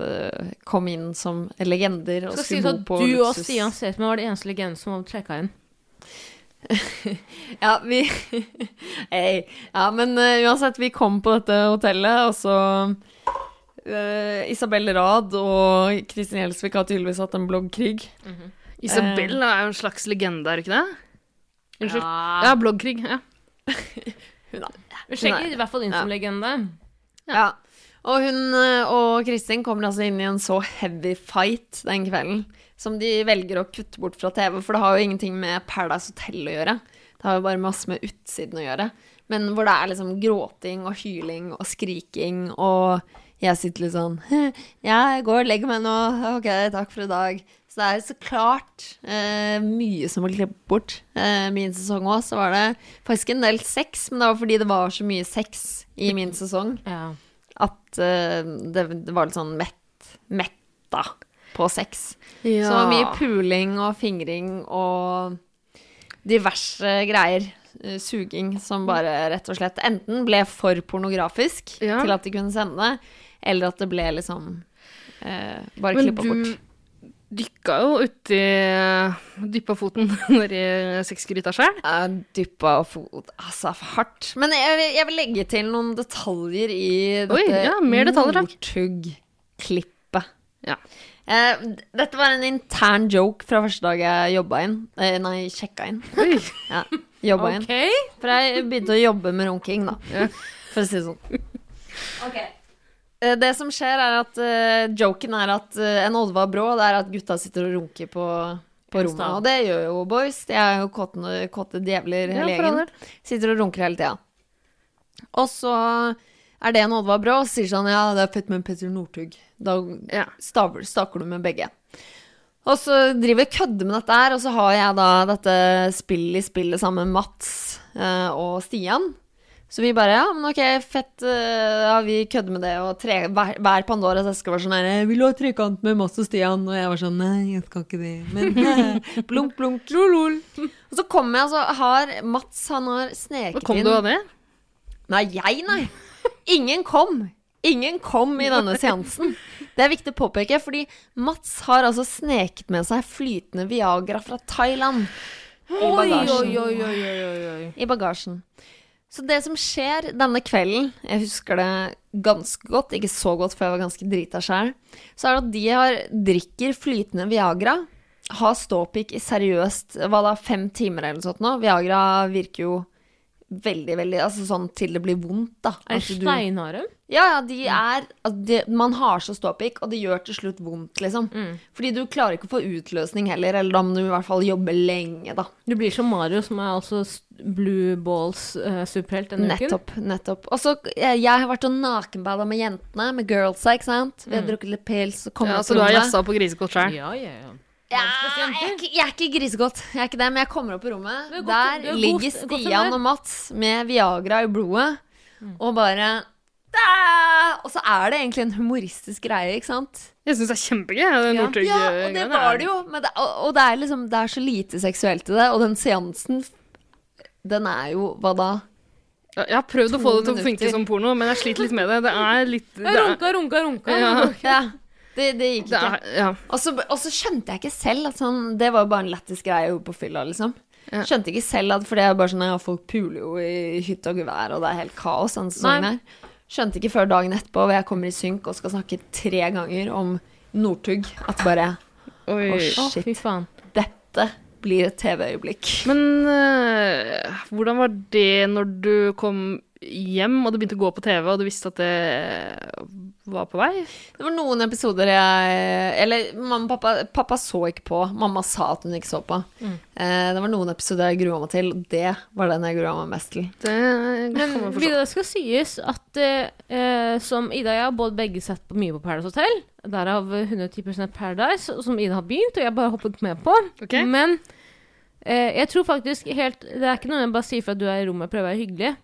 eh, kom inn som legender og skulle at bo på du og. Stian Staysman var de eneste legendene som var trekka inn. Ja, vi hey. Ja, men uh, uansett, vi kom på dette hotellet, og så uh, Isabel Rad og Kristin Gjelsvik har tydeligvis hatt en bloggkrig. Isabel er jo en slags legende, er det ikke det? Unnskyld. Ja. Ja, bloggkrig. Ja. Vi sjekker i hvert fall inn som legende. Ja. Og hun og Kristin kommer altså inn i en så heavy fight den kvelden, som de velger å kutte bort fra TV, for det har jo ingenting med Paradise Hotel å gjøre. Det har jo bare masse med utsiden å gjøre. Men hvor det er liksom gråting og hyling og skriking, og jeg sitter litt sånn Ja, jeg går og legger meg nå. Ok, takk for i dag. Så det er så klart eh, mye som var klippet bort. Eh, min sesong òg, så var det faktisk en del sex, men det var fordi det var så mye sex i min sesong Ja. at eh, det, det var litt sånn mett, metta på sex. Ja. Så mye puling og fingring og diverse greier. eh, Suging som bare rett og slett enten ble for pornografisk Ja. til at de kunne sende det, eller at det ble liksom eh, bare Men klippa bort. du dykka jo uti Dyppa foten nedi sexgryta sjøl. Jeg dyppa fot Altså, hardt. Men jeg, jeg vil legge til noen detaljer i Oi, dette ja, mer detaljer, takk. Northug-klippet. Ja. Eh, dette var en intern joke fra første dag jeg jobba inn. Eh, nei, sjekka inn. Ja, jobba inn. For jeg begynte å jobbe med runking, da. For å si det sånn. Eh, Det som skjer, er at uh, joken er at uh, en Oddvar Brå, det er at gutta sitter og runker på, på rommet. Og det gjør jo boys. De er jo kåte, djevler, hele gjengen. Sitter og runker hele tida. Og så er det en Oddvar Brå og sier sånn Ja, det er fett med en Petter Northug. Da Ja. staver, staker du med begge. Og så driver jeg kødder med dette her, og så har jeg da dette spillet i spillet sammen med Mats eh, og Stian. Så vi bare, ja, men ok, fett, eh, ja, vi kødder med det, og tre, hver, hver Pandoras eske var sånn her, vil du ha trekant med Mats og Stian? Og jeg var sånn, nei, jeg skal ikke det, men blunk, blunk, trolol. Og så kommer jeg, og så har Mats, han har sneket inn kom du av det? Nei, jeg, nei. Ingen kom. Ingen kom i denne seansen. Det er viktig å påpeke, fordi Mats har altså sneket med seg flytende Viagra fra Thailand i bagasjen. oi, oi, oi. I bagasjen. Så det som skjer denne kvelden, jeg husker det ganske godt, ikke så godt for jeg var ganske drita sjæl, så er det at de har, drikker flytende Viagra, har ståpikk i seriøst hva da, fem timer eller noe sånt nå. Viagra virker jo veldig, veldig Altså sånn til det blir vondt, da. Er det steinharde? du- ja, ja, de er altså de, Man har så ståpikk, og det gjør til slutt vondt, liksom. Fordi du klarer ikke å få utløsning heller, eller da må du i hvert fall jobbe lenge, da. Du blir som Mario, som er altså Blue Balls uh, superhelt denne uken. Nettopp. nettopp. Og så jeg, jeg har vært og nakenbada med jentene, med girlsa, ikke sant. Vi har drukket litt pils og kommet Ja, så du har jazza på grisekåt sjøl? Ja, ja, ja. Ja, jeg, er ikke, jeg er ikke grisegodt, jeg er ikke det, men jeg kommer opp på rommet. Godt- Der er god- ligger. Stian og Mats med Viagra i blodet, Mm. og bare «Da!» Og så er det egentlig en humoristisk greie, ikke sant? Jeg syns det er kjempegøy. Ja. Ja, og det var det jo. Men det, og, og det er liksom Det er så lite seksuelt i det, og den seansen Den er jo Hva da? Jeg har prøvd å få det til å funke som porno, men jeg sliter litt med det. Det er litt det er, runka, runka, runka. Ja. Ja, det, det gikk ikke. Da, ja. Og så, og så skjønte jeg ikke selv at sånn Det var jo bare en lættis greie jeg gjorde på fylla, liksom. Ja. Skjønte ikke selv at For det er bare sånn ja, folk puler jo i hytte og gevær, og det er helt kaos denne sesongen her. Skjønte ikke før dagen etterpå, hvor jeg kommer i synk og skal snakke tre ganger om Northug, at bare Oi. Å, shit. fy faen. Dette blir et TV-øyeblikk. Men eh, hvordan var det når du kom hjem og det begynte å gå på TV, og du visste at det var på vei. Det var noen episoder jeg Eller mamma og pappa Pappa så ikke på. Mamma sa at hun ikke så på. Mm. Eh, det var noen episoder jeg grua meg til, og det var den jeg grua meg mest til. Det Men man skal sies at eh, som Ida og jeg har både begge sett på mye på Paradise Hotel, derav 110 Paradise, som Ida har begynt, og jeg bare hoppet med på. Okay. Men eh, jeg tror faktisk helt Det er ikke noe jeg bare sier for at du er i rommet og prøver å være hyggelig.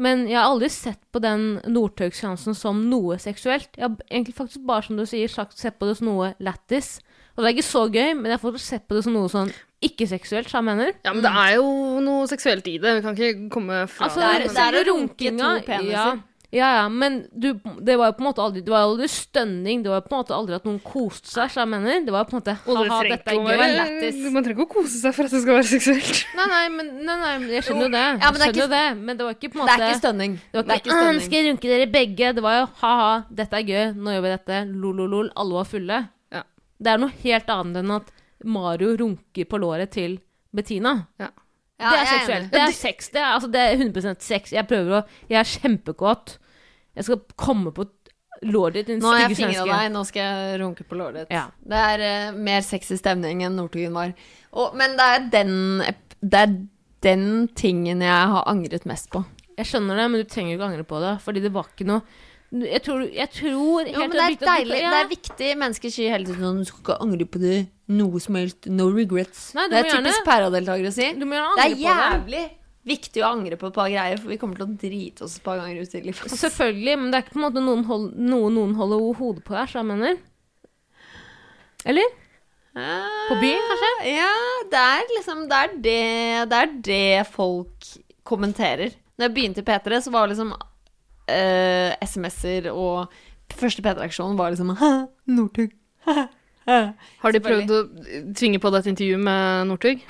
Men jeg har aldri sett på den Northug-seansen som noe seksuelt. Jeg har egentlig faktisk bare, som du sier, sagt, sett på det som noe lættis. Og det er ikke så gøy, men jeg har fått sett på det som noe sånn ikke-seksuelt, som jeg mener. Ja, men det er jo noe seksuelt i det. Vi kan ikke komme fra Altså, Det er- det det er å runke runkinga to peniser. Ja, ja, ja, men du, det var jo på en måte aldri Det var aldri stønning. Det var jo på en måte aldri at noen koste seg, som jeg mener. Det var jo på en måte Haha, dette er gøy. lættis. Man trenger ikke å kose seg for at det skal være seksuelt. Nei, nei, men, nei, nei, jeg skjønner jo det. Ja, men det er skjønner det. Men det var ikke på en Det er ikke stønning. det var ikke, ikke «Åh. Skal jeg runke dere begge? Det var jo ha-ha, dette er gøy, nå gjør vi dette. Lol-lol-lol. Alle var fulle. Ja. Det er noe helt annet enn at Mario runker på låret til Bettina. Ja, det er seksuelt. Det er sex. Det er, altså, det er 100% sex. Jeg prøver å Jeg er kjempekåt. Jeg skal komme på låret ditt, din Nå har jeg fingra deg, nå skal jeg runke på låret ditt. Ja. Det er uh, mer sexy stemning enn Northugen var. Og, men det er den Det er den tingen jeg har angret mest på. Jeg skjønner det, men du trenger ikke angre på det. Fordi det var ikke noe Jeg tror, jeg tror helt Jo, men det er deilig. Det er viktig. Mennesker sier hele tiden sånn Du skal ikke angre på det. Noe som helst. No regrets. Nei, det er gjerne- typisk pæradeltakere å si. Det er jævlig på det. viktig å angre på et par greier, for vi kommer til å drite oss et par ganger ut i livet. Selvfølgelig, men det er ikke på en måte noen hold, noe noen holder hodet på her, så jeg mener. Eller? På byen, kanskje? Ja, det er liksom Det er det, det, er det folk kommenterer. Når jeg begynte i P3, så var liksom eh, SMS-er og Første P3-aksjonen var liksom «Hæ, Northug. hæ, hæ». Har de prøvd å tvinge på deg et intervju med Northug?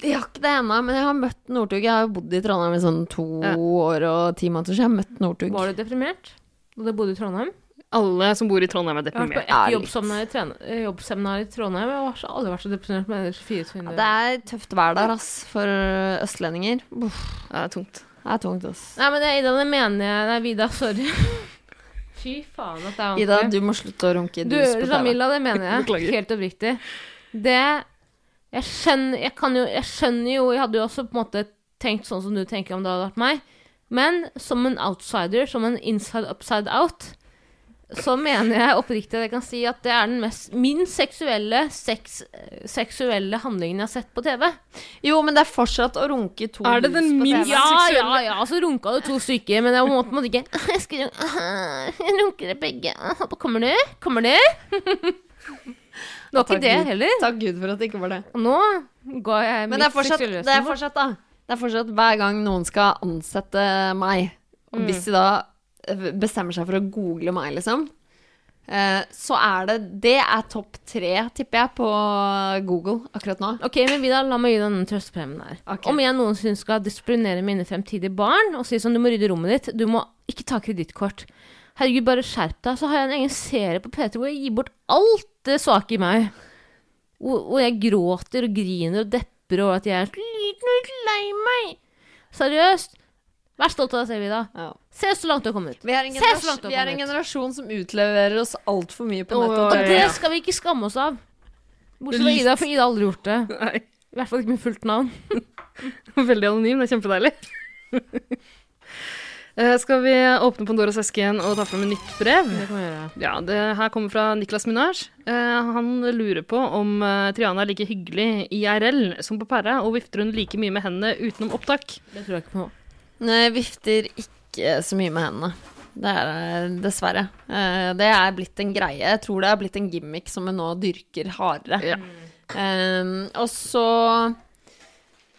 Jeg har ikke det ennå, men jeg har møtt Northug. Jeg har jo bodd i Trondheim i sånn to Ja. år og ti måneder, så jeg har møtt Northug. Var du deprimert da du bodde i Trondheim? Alle som bor i Trondheim, er deprimert. Jeg har vært på et Ja, eh, jobbseminar i Trondheim. Jeg har aldri vært så deprimert med 24 Ja, det er tøft vær der, ass, for østlendinger. Uff, Det er tungt. Det er tungt, ass. Nei, men det, Ida, det mener jeg Nei, Vida, sorry. Fy faen at det er Ida, du må slutte å runke i Du, dus på TV. Jamila, det mener jeg. Beklager. Helt oppriktig. Det Jeg skjønner jeg, kan jo, jeg skjønner jo Jeg hadde jo også på en måte tenkt sånn som du tenker om det hadde vært meg. Men som en outsider, som en inside upside out, så mener jeg oppriktig at jeg kan si at det er den mest min seksuelle sex, seksuelle handlingen jeg har sett på TV. Jo, men det er fortsatt å runke to Er det den på minst- TV. Ja, ja, seksuelle. ja, så runka det to stykker, men jeg måtte, måtte ikke Jeg skal jeg runker det begge. Kommer du? Kommer du? Det var ikke det heller. Takk Gud for at det ikke var det. Og nå ga jeg Men mitt er fortsatt, seksuelle det er fortsatt da Det er fortsatt hver gang noen skal ansette meg, og Mm. hvis de da bestemmer seg for å google meg, liksom, eh, så er det Det er topp tre, tipper jeg, på Google akkurat nå. Ok, men Vidar, la meg gi deg denne trøstepremien her. Okay. Om jeg noensinne skal disiplinere mine fremtidige barn og si sånn, du må rydde rommet ditt, du må ikke ta kredittkort. Herregud, bare skjerp deg. Så har jeg en egen serie på P3 hvor jeg gir bort alt det svake i meg. Hvor, hvor jeg gråter og griner og depper over at jeg er så liten og lei meg. Seriøst. Vær stolt av deg selv, Vida. Ja. Se så langt du har kommet. Vi er en, generasjon, vi er en generasjon som utleverer oss altfor mye på nettet. Og det skal vi ikke skamme oss av. Bortsett fra Ida, for Ida har aldri gjort det. Nei. I hvert fall ikke med fullt navn. Veldig anonym. Det er kjempedeilig. Eh, Skal vi åpne Pandoras eske igjen og ta fram et nytt brev? Det kan vi gjøre. Ja, det her kommer fra Niklas Minaj. Eh, han lurer på om eh, Triana er like hyggelig IRL som på pæra, og vifter hun like mye med hendene utenom opptak? Det tror jeg ikke på. Nei, vifter ikke så mye med hendene. Det er det dessverre. Eh, Det er blitt en greie. Jeg tror det er blitt en gimmick som hun nå dyrker hardere. Ja. Um, og så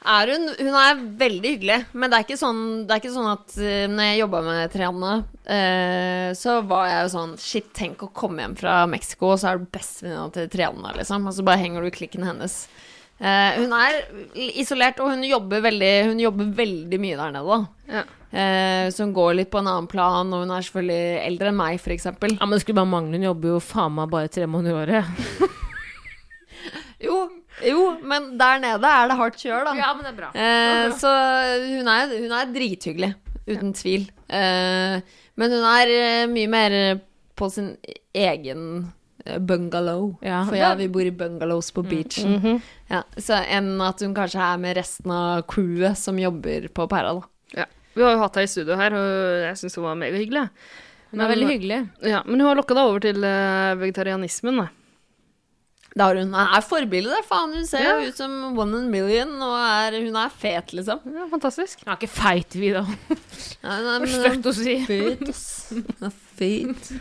er hun Hun er veldig hyggelig, men det er ikke sånn, det er ikke sånn at når jeg jobba med Trianne, uh, så var jeg jo sånn Shit, tenk å komme hjem fra Mexico, og så er du bestevenninna til Trianne, liksom. Og så bare henger du i klikken hennes. Uh, hun er isolert, og hun jobber veldig, hun jobber veldig mye der nede, da. Ja. Eh, hun går litt på en annen plan, og hun er selvfølgelig eldre enn meg, f.eks. Ja, men det skulle bare mangle. Hun jobber jo faen meg bare tre måneder i året. Jo, jo, men der nede er det hardt kjør, da. Ja, men det er bra. Eh, så hun er, hun er drithyggelig, uten tvil. Eh, Men hun er eh, mye mer på sin egen eh, bungalow. Ja, For ja, vi bor i bungalows på beachen. Mhm. ja, så enn at hun kanskje er med resten av crewet som jobber på Pæra, da. Vi har jo hatt henne i studio her, og jeg syns hun var megahyggelig. Hun er veldig hyggelig. Ja, men hun har lokka deg over til eh, vegetarianismen, da. Det har hun. Hun er forbilde, det. Faen, hun ser Ja. ut som one in a million, og er, hun er fet, liksom. Ja, fantastisk. Hun er ikke feit, vi, da. Stygt å si. fet, ass. Hun fet.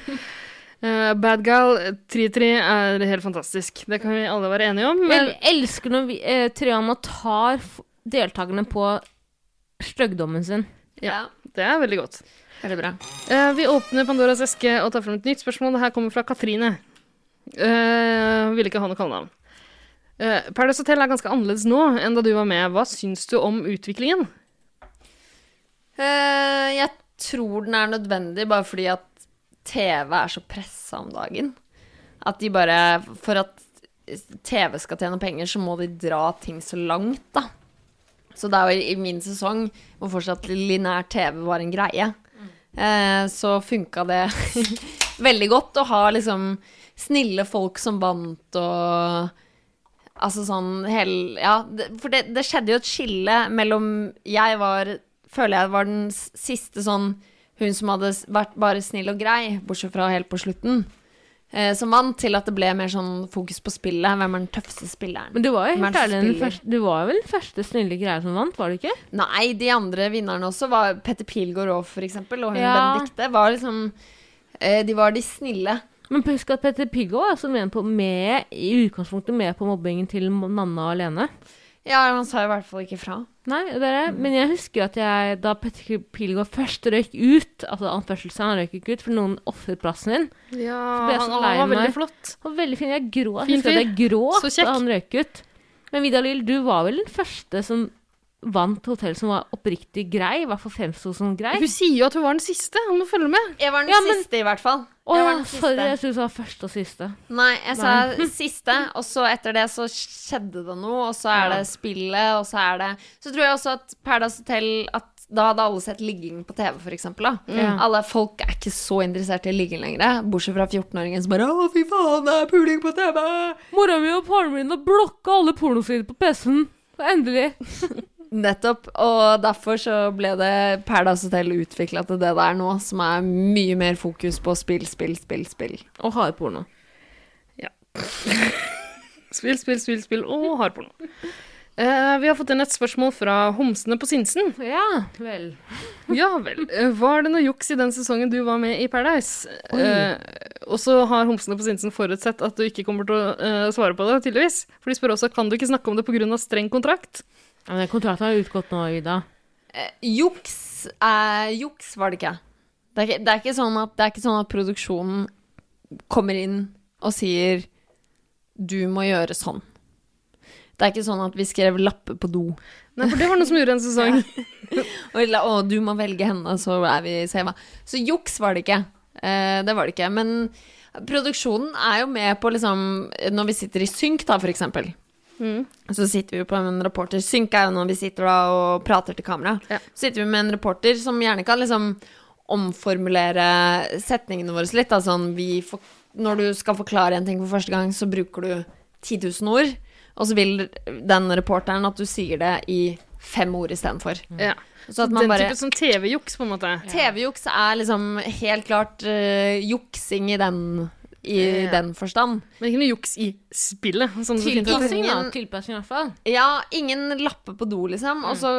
Eh, Bad Gal 3-3 er helt fantastisk. Det kan vi alle være enige om. Men Jeg elsker når vi, eh, Triana tar deltakerne på styggdommen sin. Ja, det er veldig godt. veldig bra. Eh, vi åpner Pandoras eske og tar frem et nytt spørsmål. Det her kommer fra Katrine. Uh, vil ikke ha noe kallenavn. Uh, Paradise Hotel er ganske annerledes nå enn da du var med. Hva syns du om utviklingen? Eh, jeg tror den er nødvendig bare fordi at TV er så pressa om dagen. At de bare For at TV skal tjene penger, så må de dra ting så langt, da. Så det er jo i min sesong, hvor fortsatt lineær TV var en greie, eh, så funka det veldig godt å ha liksom snille folk som vant og Altså sånn hele Ja, det, for det, det skjedde jo et skille mellom Jeg var Føler jeg var den siste sånn Hun som hadde vært bare snill og grei, bortsett fra helt på slutten, eh, som vant, til at det ble mer sånn fokus på spillet. Hvem er den tøffeste spilleren? Men du var jo helt ærlig den første, Du var vel den første snille greia som vant, var du ikke? Nei, de andre vinnerne også var Petter Pilgaard Aas, for eksempel, og hun Ja. Benedicte. Var liksom eh, De var de snille. Men husk at Petter Pilgaard er altså med, på, med i utgangspunktet med på mobbingen til Nanna alene. Ja, han sa i hvert fall ikke fra. Nei, dere, men jeg husker at jeg, da Petter Pilgaard først røyk ut Altså anførselstegn, han røyk ikke ut, for noen ofret plassen sin. Ja, han, han var veldig flott. Han var veldig fin. Jeg grå. Jeg Fin at jeg fyr. gråt da han røyk ut. Men Vidar Lill, du var vel den første som vant hotell som var oppriktig grei? I hvert fall fremsto som grei? Hun sier jo at hun var den siste. Han må følge med. Jeg var den Ja, men- siste, i hvert fall. Å Jeg var ja, sorry, jeg synes hun var første og siste. Nei, jeg sa siste, og så etter det så skjedde det noe, og så er det spillet, og så er det Så tror jeg også at Paradise Hotel at da hadde alle sett ligging på TV, for eksempel. Da. Ja. Alle folk er ikke så interessert i ligging lenger, bortsett fra 14-åringen som bare 'Å, fy faen, det er puling på TV'. Mora mi og faren min har blokka alle pornosider på PC-en. Endelig. Nettopp. Og derfor så ble det Paradise Hotel utvikla til det det er nå, som er mye mer fokus på spill, spill, spill, spill. Og hardporno. Spill, spill, spill, spill og hardporno. Uh, vi har fått inn et spørsmål fra Homsene på Sinsen. Ja vel. Ja vel. Eh, Var det noe juks i den sesongen du var med i Paradise? Uh, og så har Homsene på Sinsen forutsett at du ikke kommer til å uh, svare på det, tydeligvis. For de spør også kan du ikke snakke om det pga. streng kontrakt. Ja, men Kontrakten har utgått nå, Ida. Eh, juks eh, Juks var det ikke. Det er ikke, det er ikke, sånn, at, det er ikke sånn at produksjonen kommer inn og sier du må gjøre sånn. Det er ikke sånn at vi skrev lapper på do. Nei, for det var noe som gjorde en sesong. Og la- å, du må velge henne, så er vi seva. Så juks var det ikke. Eh, det var det ikke. Men produksjonen er jo med på liksom Når vi sitter i synk, da, for eksempel. Så sitter vi på en reporter. Synk er jo når vi sitter da og prater til kamera. Ja. Så sitter vi med en reporter som gjerne kan liksom omformulere setningene våre litt. Da, sånn, vi for, når du skal forklare en ting for første gang, så bruker du 10 000 ord. Og så vil den reporteren at du sier det i fem ord istedenfor. Ja. Så at man Den bare type sånn TV-juks, på en måte. TV-juks er liksom helt klart uh, juksing i den i Ja. den forstand. Men ikke noe juks i spillet. Sånn. Tilpassing, da. Tilpassing, i hvert fall. Ja, ingen lapper på do, liksom. Og så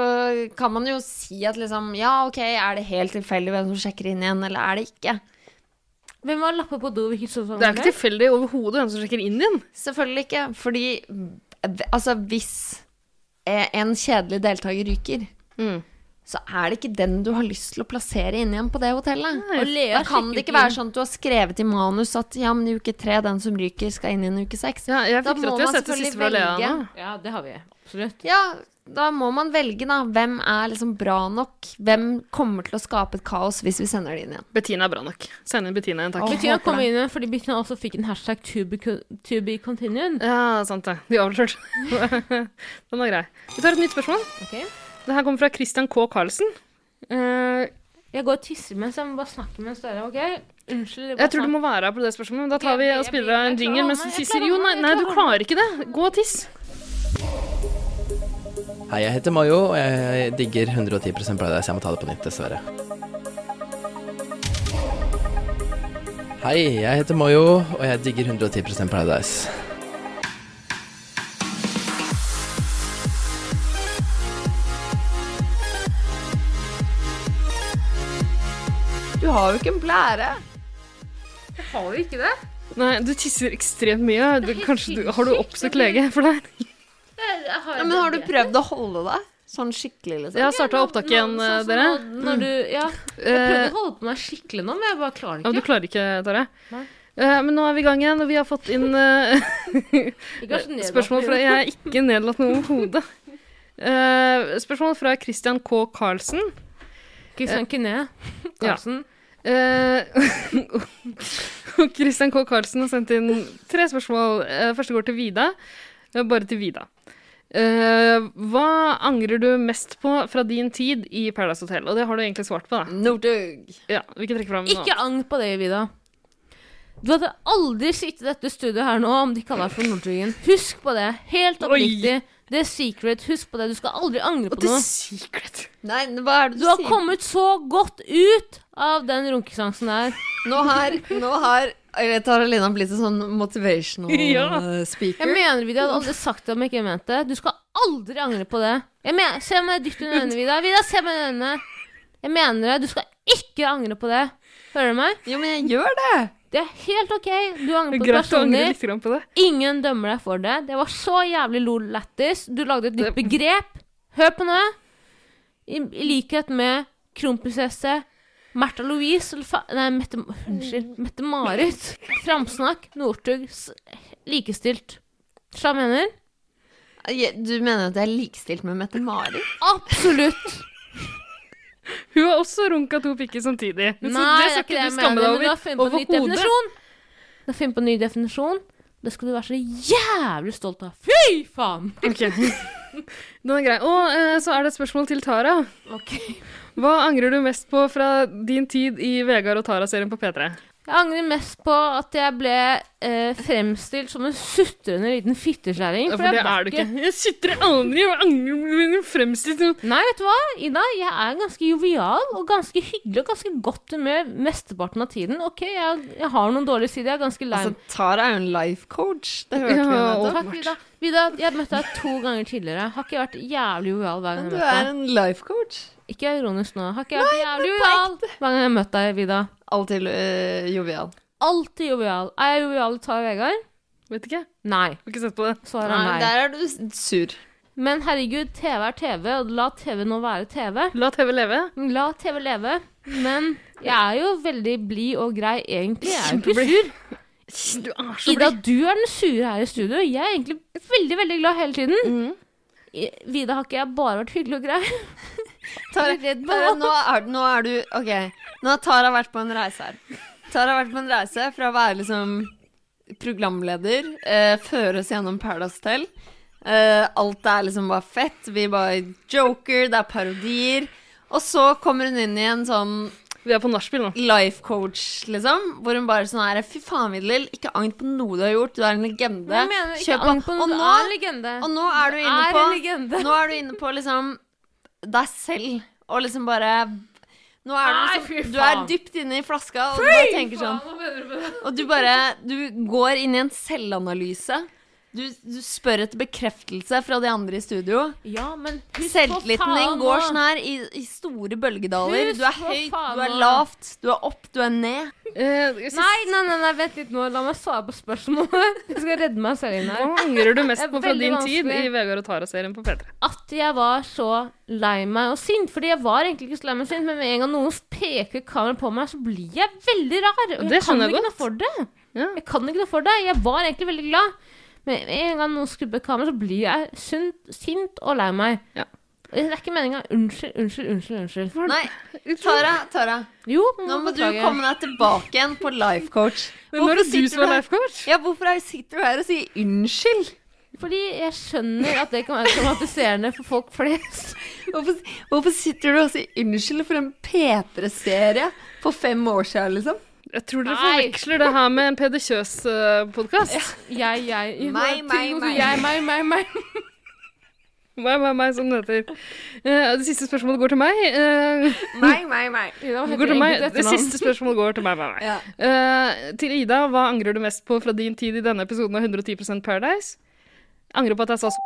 kan man jo si at liksom Ja, ok, er det helt tilfeldig hvem som sjekker inn igjen, eller er det ikke? Hvem var lapper på do? Sånn, sånn, Det er ikke tilfeldig overhodet hvem som sjekker inn igjen. Selvfølgelig ikke, fordi Altså, hvis eh, en kjedelig deltaker ryker, Mm. Så er det ikke den du har lyst til å plassere inn igjen på det hotellet. Og Lea Da kan det ikke være sånn at du har skrevet i manus at ja, men i uke tre, den som ryker, skal inn i i uke seks. Ja, jeg Da må at vi har man sett selvfølgelig siste fra Lea velge. Ja, det har vi. Absolutt. Ja, da må man velge, da. Hvem er liksom bra nok? Hvem kommer til å skape et kaos hvis vi sender det inn igjen? Bettina er bra nok. Send inn Bettina igjen, takk. Åh. Bettina kom inn igjen fordi Bettina også fikk en hashtag to be, to be continued. Ja, sant det. De avslørte. Den var grei. Vi tar et nytt spørsmål. Ok. Det her kommer fra Christian K. Karlsen. Uh, Jeg går og tisser mens jeg må bare snakke mens dere OK? Unnskyld. Jeg tror du må være her på det spørsmålet. men Da tar vi og spiller av en jingle mens du tisser. Jo, nei, nei, du klarer ikke det. Gå og tiss. Hei, jeg heter Mayo, og jeg digger 110% Paradise. Jeg må ta det på nytt, dessverre. Hei, jeg heter Mayo, og jeg digger 110% Paradise. Du har jo ikke en blære. Jeg Har jo ikke det. Nei, du tisser ekstremt mye. Du, kanskje du, har du oppsøkt lege for? Har, Ja, men har du prøvd å holde deg? Sånn skikkelig, liksom? Jeg har starta opptak igjen, sånn, sånn dere. Når du, ja, jeg prøvde Eh, å holde på meg skikkelig nå, men jeg bare klarer Ja, det du ikke. klarer ikke, Tare? Nei. Eh, men nå er vi i gang igjen, og vi har fått inn eh, Ikke nedlatende. spørsmål fra Jeg er ikke nedlatt noe overhodet. Uh, spørsmål fra Christian K. Karlsen. Kristian Carlsen. Karlsen. Eh, og Christian K. Karlsen har sendt inn tre spørsmål. Eh, første går til Vida. Eh, bare til Vida. Eh, hva angrer du mest på fra din tid i Paradise Hotel? Og det har du egentlig svart på, da. Northug. Ja. Ikke angr på det, Vida. Du hadde aldri sittet i dette studioet her nå om de kaller deg for Northugen. Husk på det. Helt oppriktig. Det er secret. Husk på det. Du skal aldri angre på The noe. secret. Nei, hva er det Du du, har sier? kommet så godt ut av den runkesansen der. Nå har, nå har jeg tar Taralina blitt en sånn motivational Ja. eh, speaker. Jeg mener, Vida, jeg hadde aldri sagt det om jeg ikke mente det. Du skal aldri angre på det. Jeg mener, se meg dypt under øynene, Vidar. Vida, se meg i øynene. Jeg mener det. Du skal ikke angre på det. Hører du meg? Jo, men jeg gjør det. Det er helt OK. Du angrer er på det personlig. Ingen dømmer deg for det. Det var så jævlig lol lættis. Du lagde et nytt begrep. Hør på nå. I, I likhet med kronprinsesse Märtha Louise eller fa Nei, Mette Unnskyld. Mette-Marit. Framsnakk. Northug. Likestilt. Hva mener? du? Du mener at jeg er likestilt med Mette-Marit? Absolutt. Hun har også runka to pikker samtidig. Så Nei, det det skal ikke du skamme deg Men over overhodet. Du har funnet på en ny definisjon. Det skal du være så jævlig stolt av. Fy faen! Ok. Den er grei. Og eh, så er det et spørsmål til Tara. Ok. Hva angrer du mest på fra din tid i Vegard og Tara-serien på P3? Jeg angrer mest på at jeg ble eh, fremstilt som en sutrende liten fitteskjæring. Ja, for det er du ikke. Jeg sutrer aldri og angrer på fremstilt Nei, vet du hva, Ida? Jeg er ganske jovial og ganske hyggelig og ganske godt humør mesteparten av tiden. Ok, jeg, jeg har noen dårlige sider. Jeg er ganske lei. Altså, Tara er jo en life coach. Det hørte Ja, vi jo nettopp. Takk, Vida. Vida, jeg møtte deg to ganger tidligere. Har ikke vært jævlig jovial hver gang jeg du har er møtt deg? en life coach. Ikke ironisk nå. Har ikke jeg vært jævlig jovial hver gang jeg har deg, Vida? Alltid øh, jovial. Alltid jovial. Er jeg jovial Tara Vegard? Vet ikke. Nei. Har ikke sett på det. Svaret er nei. der er du sur. Men herregud, TV er TV, og la TV nå være TV. La TV leve. La TV leve. Men jeg er jo veldig blid og grei egentlig. Jeg er jo ikke sur. Du er så Ida, du er den sure her i studio. Jeg er egentlig veldig, veldig glad hele tiden. Mm. I- Vida, har ikke jeg bare vært hyggelig og grei? Nå. nå, er, nå er du Ok, nå har Tara vært på en reise her. Tara har vært på en reise fra å være liksom programleder, eh, føre oss gjennom Paradise Hotel. Eh, alt er liksom bare fett. Vi bare joker, det er parodier. Og så kommer hun inn i en sånn Vi er på nachspiel nå. life coach, liksom. Hvor hun bare sånn her Fy faen, Vidlil, ikke agn på noe du har gjort. Du er en legende. Jeg mener ikke Kjør på. på Og nå- er en legende. Og nå er du inne er på. Nå er du inne på liksom deg selv, og liksom bare Nå er du, liksom, Nei, du er dypt inne i flaska, og du bare tenker sånn? Og du bare Du går inn i en selvanalyse. Du, du spør etter bekreftelse fra de andre i studio. Ja, men husk Selvtilliten din går sånn her i, i store bølgedaler. Husk Du er høyt, faen du er lavt, du er opp, du er ned. Uh, Nei, nei, nei, nei, vent litt nå. La meg svare på spørsmålet. Jeg skal redde meg selv inn her. Hva angrer du mest på fra din tid i Vegard og Tara-serien på P3? At jeg var så lei meg og sint. Fordi jeg var egentlig ikke så lei meg og sint, men med en gang noen peker kameraet på meg, så blir jeg veldig rar. Og Det jeg kan jeg ikke godt. noe for det. Ja. Jeg kan ikke noe for det. Jeg var egentlig veldig glad. Men med en gang noen skrubber kameraet, så blir jeg sunt, sint og lei meg. Ja. Det er ikke meninga. Unnskyld, unnskyld, unnskyld. unnskyld. Nei, Tara, Tara, Jo, nå må du komme deg tilbake igjen på life coach. Når er det du som er life coach? Ja, hvorfor er- sitter du her og sier unnskyld? Fordi jeg skjønner at det kan være traumatiserende for folk flest. Hvorfor, hvorfor sitter du og sier unnskyld for en P3-serie for fem år siden, liksom? Jeg tror dere forveksler det her med en Peder Kjøs-podkast. Jeg, jeg Meg, meg, meg. Jeg, meg, meg, meg. Meg, meg, meg, som det heter. Eh, det siste spørsmålet går til meg. Eh, Meg, meg, meg. Det, meg. det siste spørsmålet går til meg. meg, meg. Ja. Eh, til Ida, hva angrer du mest på fra din tid i denne episoden av 110 Paradise? Angrer på at jeg sa så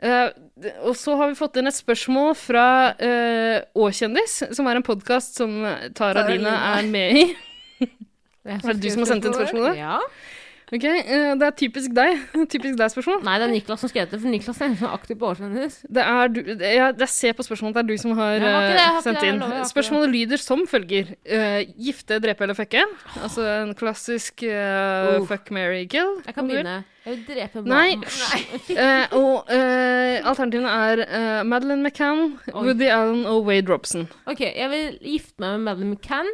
D- og så har vi fått inn et spørsmål fra uh, Åkjendis, som er en podkast som Tara Line er med i. Er Er det du som har sendt inn spørsmålet? Ja. Ok, eh, Det er typisk deg. typisk deg spørsmål. Nei, det er Niklas som skrev det, for Niklas er sånn aktiv på årsendis. Det er du, jeg, jeg ser på spørsmålet at det er du som har, ja, har ikke det, har eh, sendt det, inn. lover, Spørsmålet lyder som følger. Uh, gifte, drepe eller fucke? Altså en klassisk uh, uh. fuck, marry, kill. Jeg kan begynne. Jeg vil drepe Nei. mannen. Eh, og eh, alternativene er Madeleine McCann, Oi. Woody Allen og Wade Robson. Ok, jeg vil gifte meg med Madeleine McCann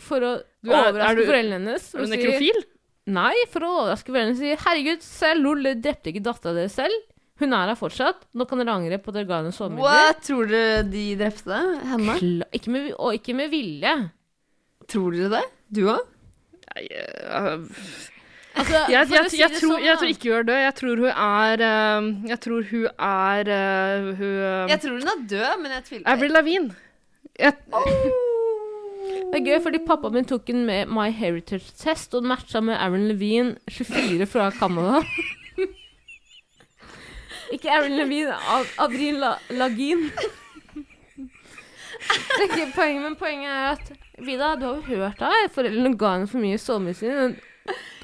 for å er- er overraske du- foreldrene hennes. Er og du nekrofil? Nei, for å overraske foreldrene og si 'herregud, se, lol, dere drepte ikke dattera deres selv'. Hun er her fortsatt. Nå kan dere angre på at dere ga henne sovemidler. What? Tror dere de drepte henne? Kla- Ikke med, og ikke med vilje. Tror dere det? Du òg? Nei, eh, Altså, jeg, jeg, si jeg, tror, sånn, jeg tror ikke hun er død. Jeg tror hun er eh, Jeg tror hun er eh, hun, Jeg tror hun er død, men jeg tviler. Avril Lavigne. Jeg, Det er gøy, fordi pappaen min tok en med My Heritage-test, og den matcha med Aaron Levine, 24 fra Canada. ikke Aaron Levine, Ad Adrien La Lagin. Det ikke poenget, men poenget er at Vida, du har jo hørt da, foreldrene ga henne for mye sovemedisin.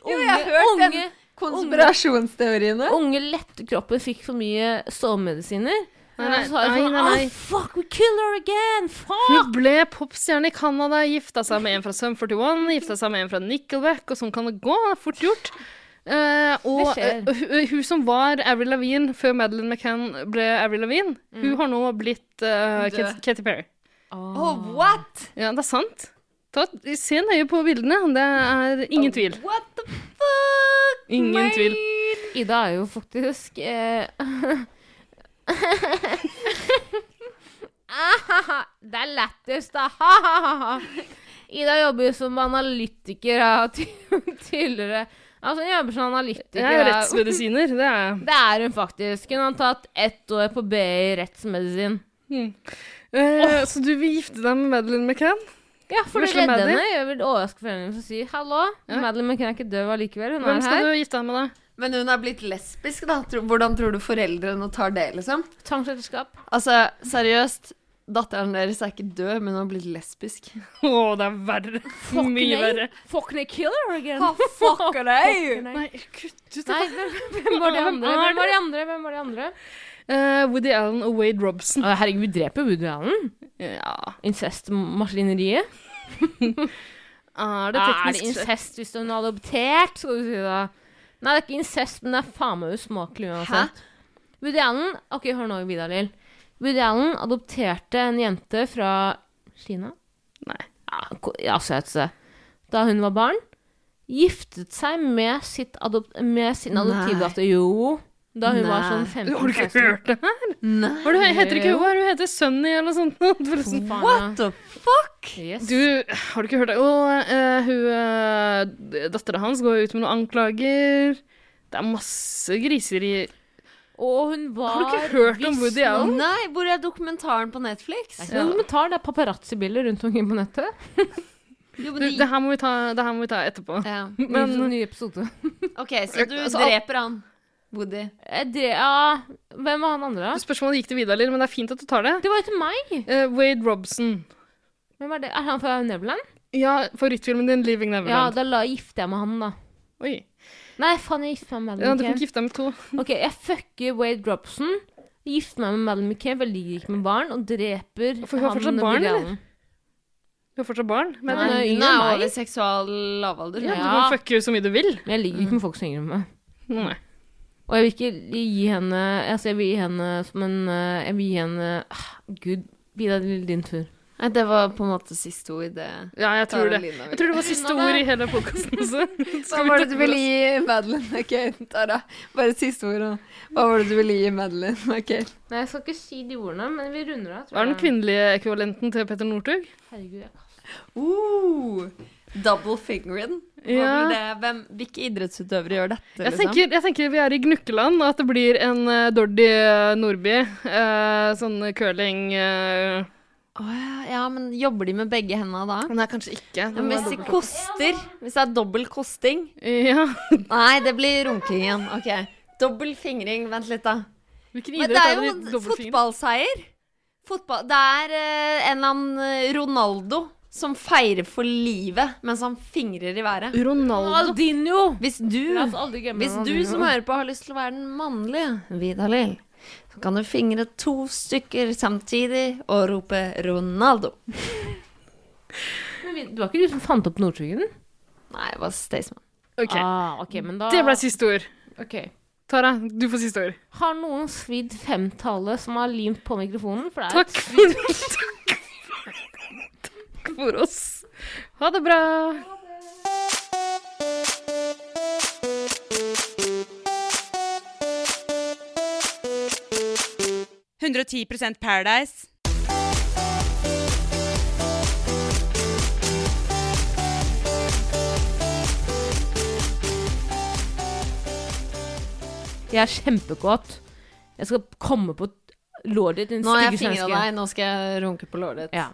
Jo, jeg har hørt den. unge, Konspirasjonsteoriene. unge lette kroppen fikk for mye sovemedisiner. Nei, nei, så nei, nei, nei. Oh, fuck, we kill her again! Fuck! Hun ble popstjerne i Canada, gifta seg med en fra Sum 41, gifta seg med en fra Nickelback, og sånn kan det gå. Det er fort gjort. Uh, og eh, hun, som var Avril Lavigne før Madeleine McCann ble Avril Lavigne, hun har nå blitt uh, Katy Perry. Oh, what? Ja, det er sant. Ta, se nøye på bildene. Det er ingen tvil. What the fuck? Ingen man? tvil. Ida er jo faktisk eh, Det er lættis, da. Ida jobber jo som analytiker tidligere. Altså, hun jobber som analytiker. Jeg er rettsmedisiner. Det er jeg. Det er hun faktisk. Hun har tatt ett år på BI i Hmm. Eh, Så du vil gifte deg med Madeleine McCann? Ja, for å Vesle redde henne. Jeg vil overraske foreldrene og si hallo. Ja. Madeleine McCann er ikke død allikevel. Hun Hvem er skal du gifte deg med, da? Men hun er blitt lesbisk, da. Hvordan tror du foreldrene tar det, liksom? Tvangsekteskap. Altså, seriøst. Datteren deres er ikke død, men hun har blitt lesbisk. Å, det er verre. Mye verre. Fucking killer again. fucker fuck Nei, Nei, kutt ut Nei, det. hvem, var de andre? er Hvem var de andre? Hvem var de andre? Uh, Woody Allen og Wade Robson. Uh, herregud, vi dreper Woody Allen. Ja. Incestmaskineriet. Er det Ja, er det teknisk incest hvis hun er adoptert, skal du si da? Nei, det er ikke incest, men det er faen meg usmakelig uansett. Woody Allen Ok, hør nå, Vidar Lill. Woody Allen adopterte en jente fra Kina. Nei. Ja, så heter det. Da hun var barn. Giftet seg med, sitt med sin adoptivdatter. Jo. Da hun var Nei. sånn Har du ikke hørt det her? Nei. Hva er det, heter ikke hun hun heter? Sunny eller noe sånt? Forresten. What the fuck? Yes. Du, har du ikke hørt det? Og uh, hun uh, Dattera hans går ut med noen anklager. Det er masse griseri. Og hun var Har du ikke hørt om Woody Allen? Nei, hvor er dokumentaren på Netflix? Det er ikke ja. dokumentar, det er paparazzi-bilder rundt omkring på nettet. Jo, men det, de... her må vi ta, det her må vi ta etterpå. ja. Men Men, ny episode. Ok, så du Altså, dreper han, Woody. Det, ja, hvem var han andre, da? spørsmålet gikk til Vidar, men det er fint at du tar det. Det var jo til meg. Uh, Wade Robson. Hvem er det? Er han fra Neverland? Ja, favorittfilmen din, 'Living Neverland'. Ja, da la, gifter jeg med han, da. Oi. Nei, faen, jeg gifter meg med Ja, du kan gifte deg med to. Ok, jeg fucker Wade Robson, gifter meg med Madeleine McCain, for jeg ligger ikke med barn, og dreper For hun har fortsatt barn, eller? Hun har fortsatt barn. Men, Nei. Nei, er hun yngre enn er meg. over seksual lavalder. ja, Ja. Du kan fucke så mye du vil. Men jeg ligger ikke med folk som er yngre enn meg. Nei. Og jeg vil ikke gi henne Altså, jeg vil gi henne som en eh, Jeg vil gi henne ah, Gud, gi er din tur. Nei, det var på en måte siste ord, det. Ja, jeg tror det. Jeg tror det var siste ord i hele podkasten også. Hva var det du ville gi Madeline? McCain, Tara. Bare siste ord. da. Hva var det du ville gi Madeline? McCain? Nei, jeg skal ikke si de ordene, men vi runder av. tror Hva er den kvinnelige ekvivalenten til Petter Northug? Herregud, jeg Uh, double fingering. Ja. Hvem, hvilke idrettsutøvere gjør dette, Jeg liksom? tenker, jeg tenker vi er i Gnukkeland, og at det blir en uh, Dordi Nordby. Uh, sånn curling uh. oh, ja, ja, men jobber de med begge hendene da? Nei, kanskje ikke. Men hvis de koster, hvis det er dobbel kosting Ja. Nei, det blir runking igjen. Ok. Dobbel fingring. Vent litt, da. Hvilken Men idrett det er det jo i fotballseier. Fotball Det er uh, en eller annen eh, Ronaldo som feirer for livet mens han fingrer i været. Ronaldo. Aldinho! Hvis du, hvis du som hører på har lyst til å være den mannlige Vidalil, så kan du fingre to stykker samtidig og rope 'Ronaldo'. Men Det var ikke du som fant opp Northugen? Nei, det var Staysman. Ok, Ah, okay, da Det ble siste ord. Ok. Tara, du får siste ord. Har noen svidd femtallet som har limt på mikrofonen? For det er Takk for, Takk for oss. Ha det bra. Ha det. «110 Paradise. Jeg er kjempekåt. Jeg skal komme på låret ditt, Nå har jeg fingra deg, nå skal jeg runke på låret ditt. Ja.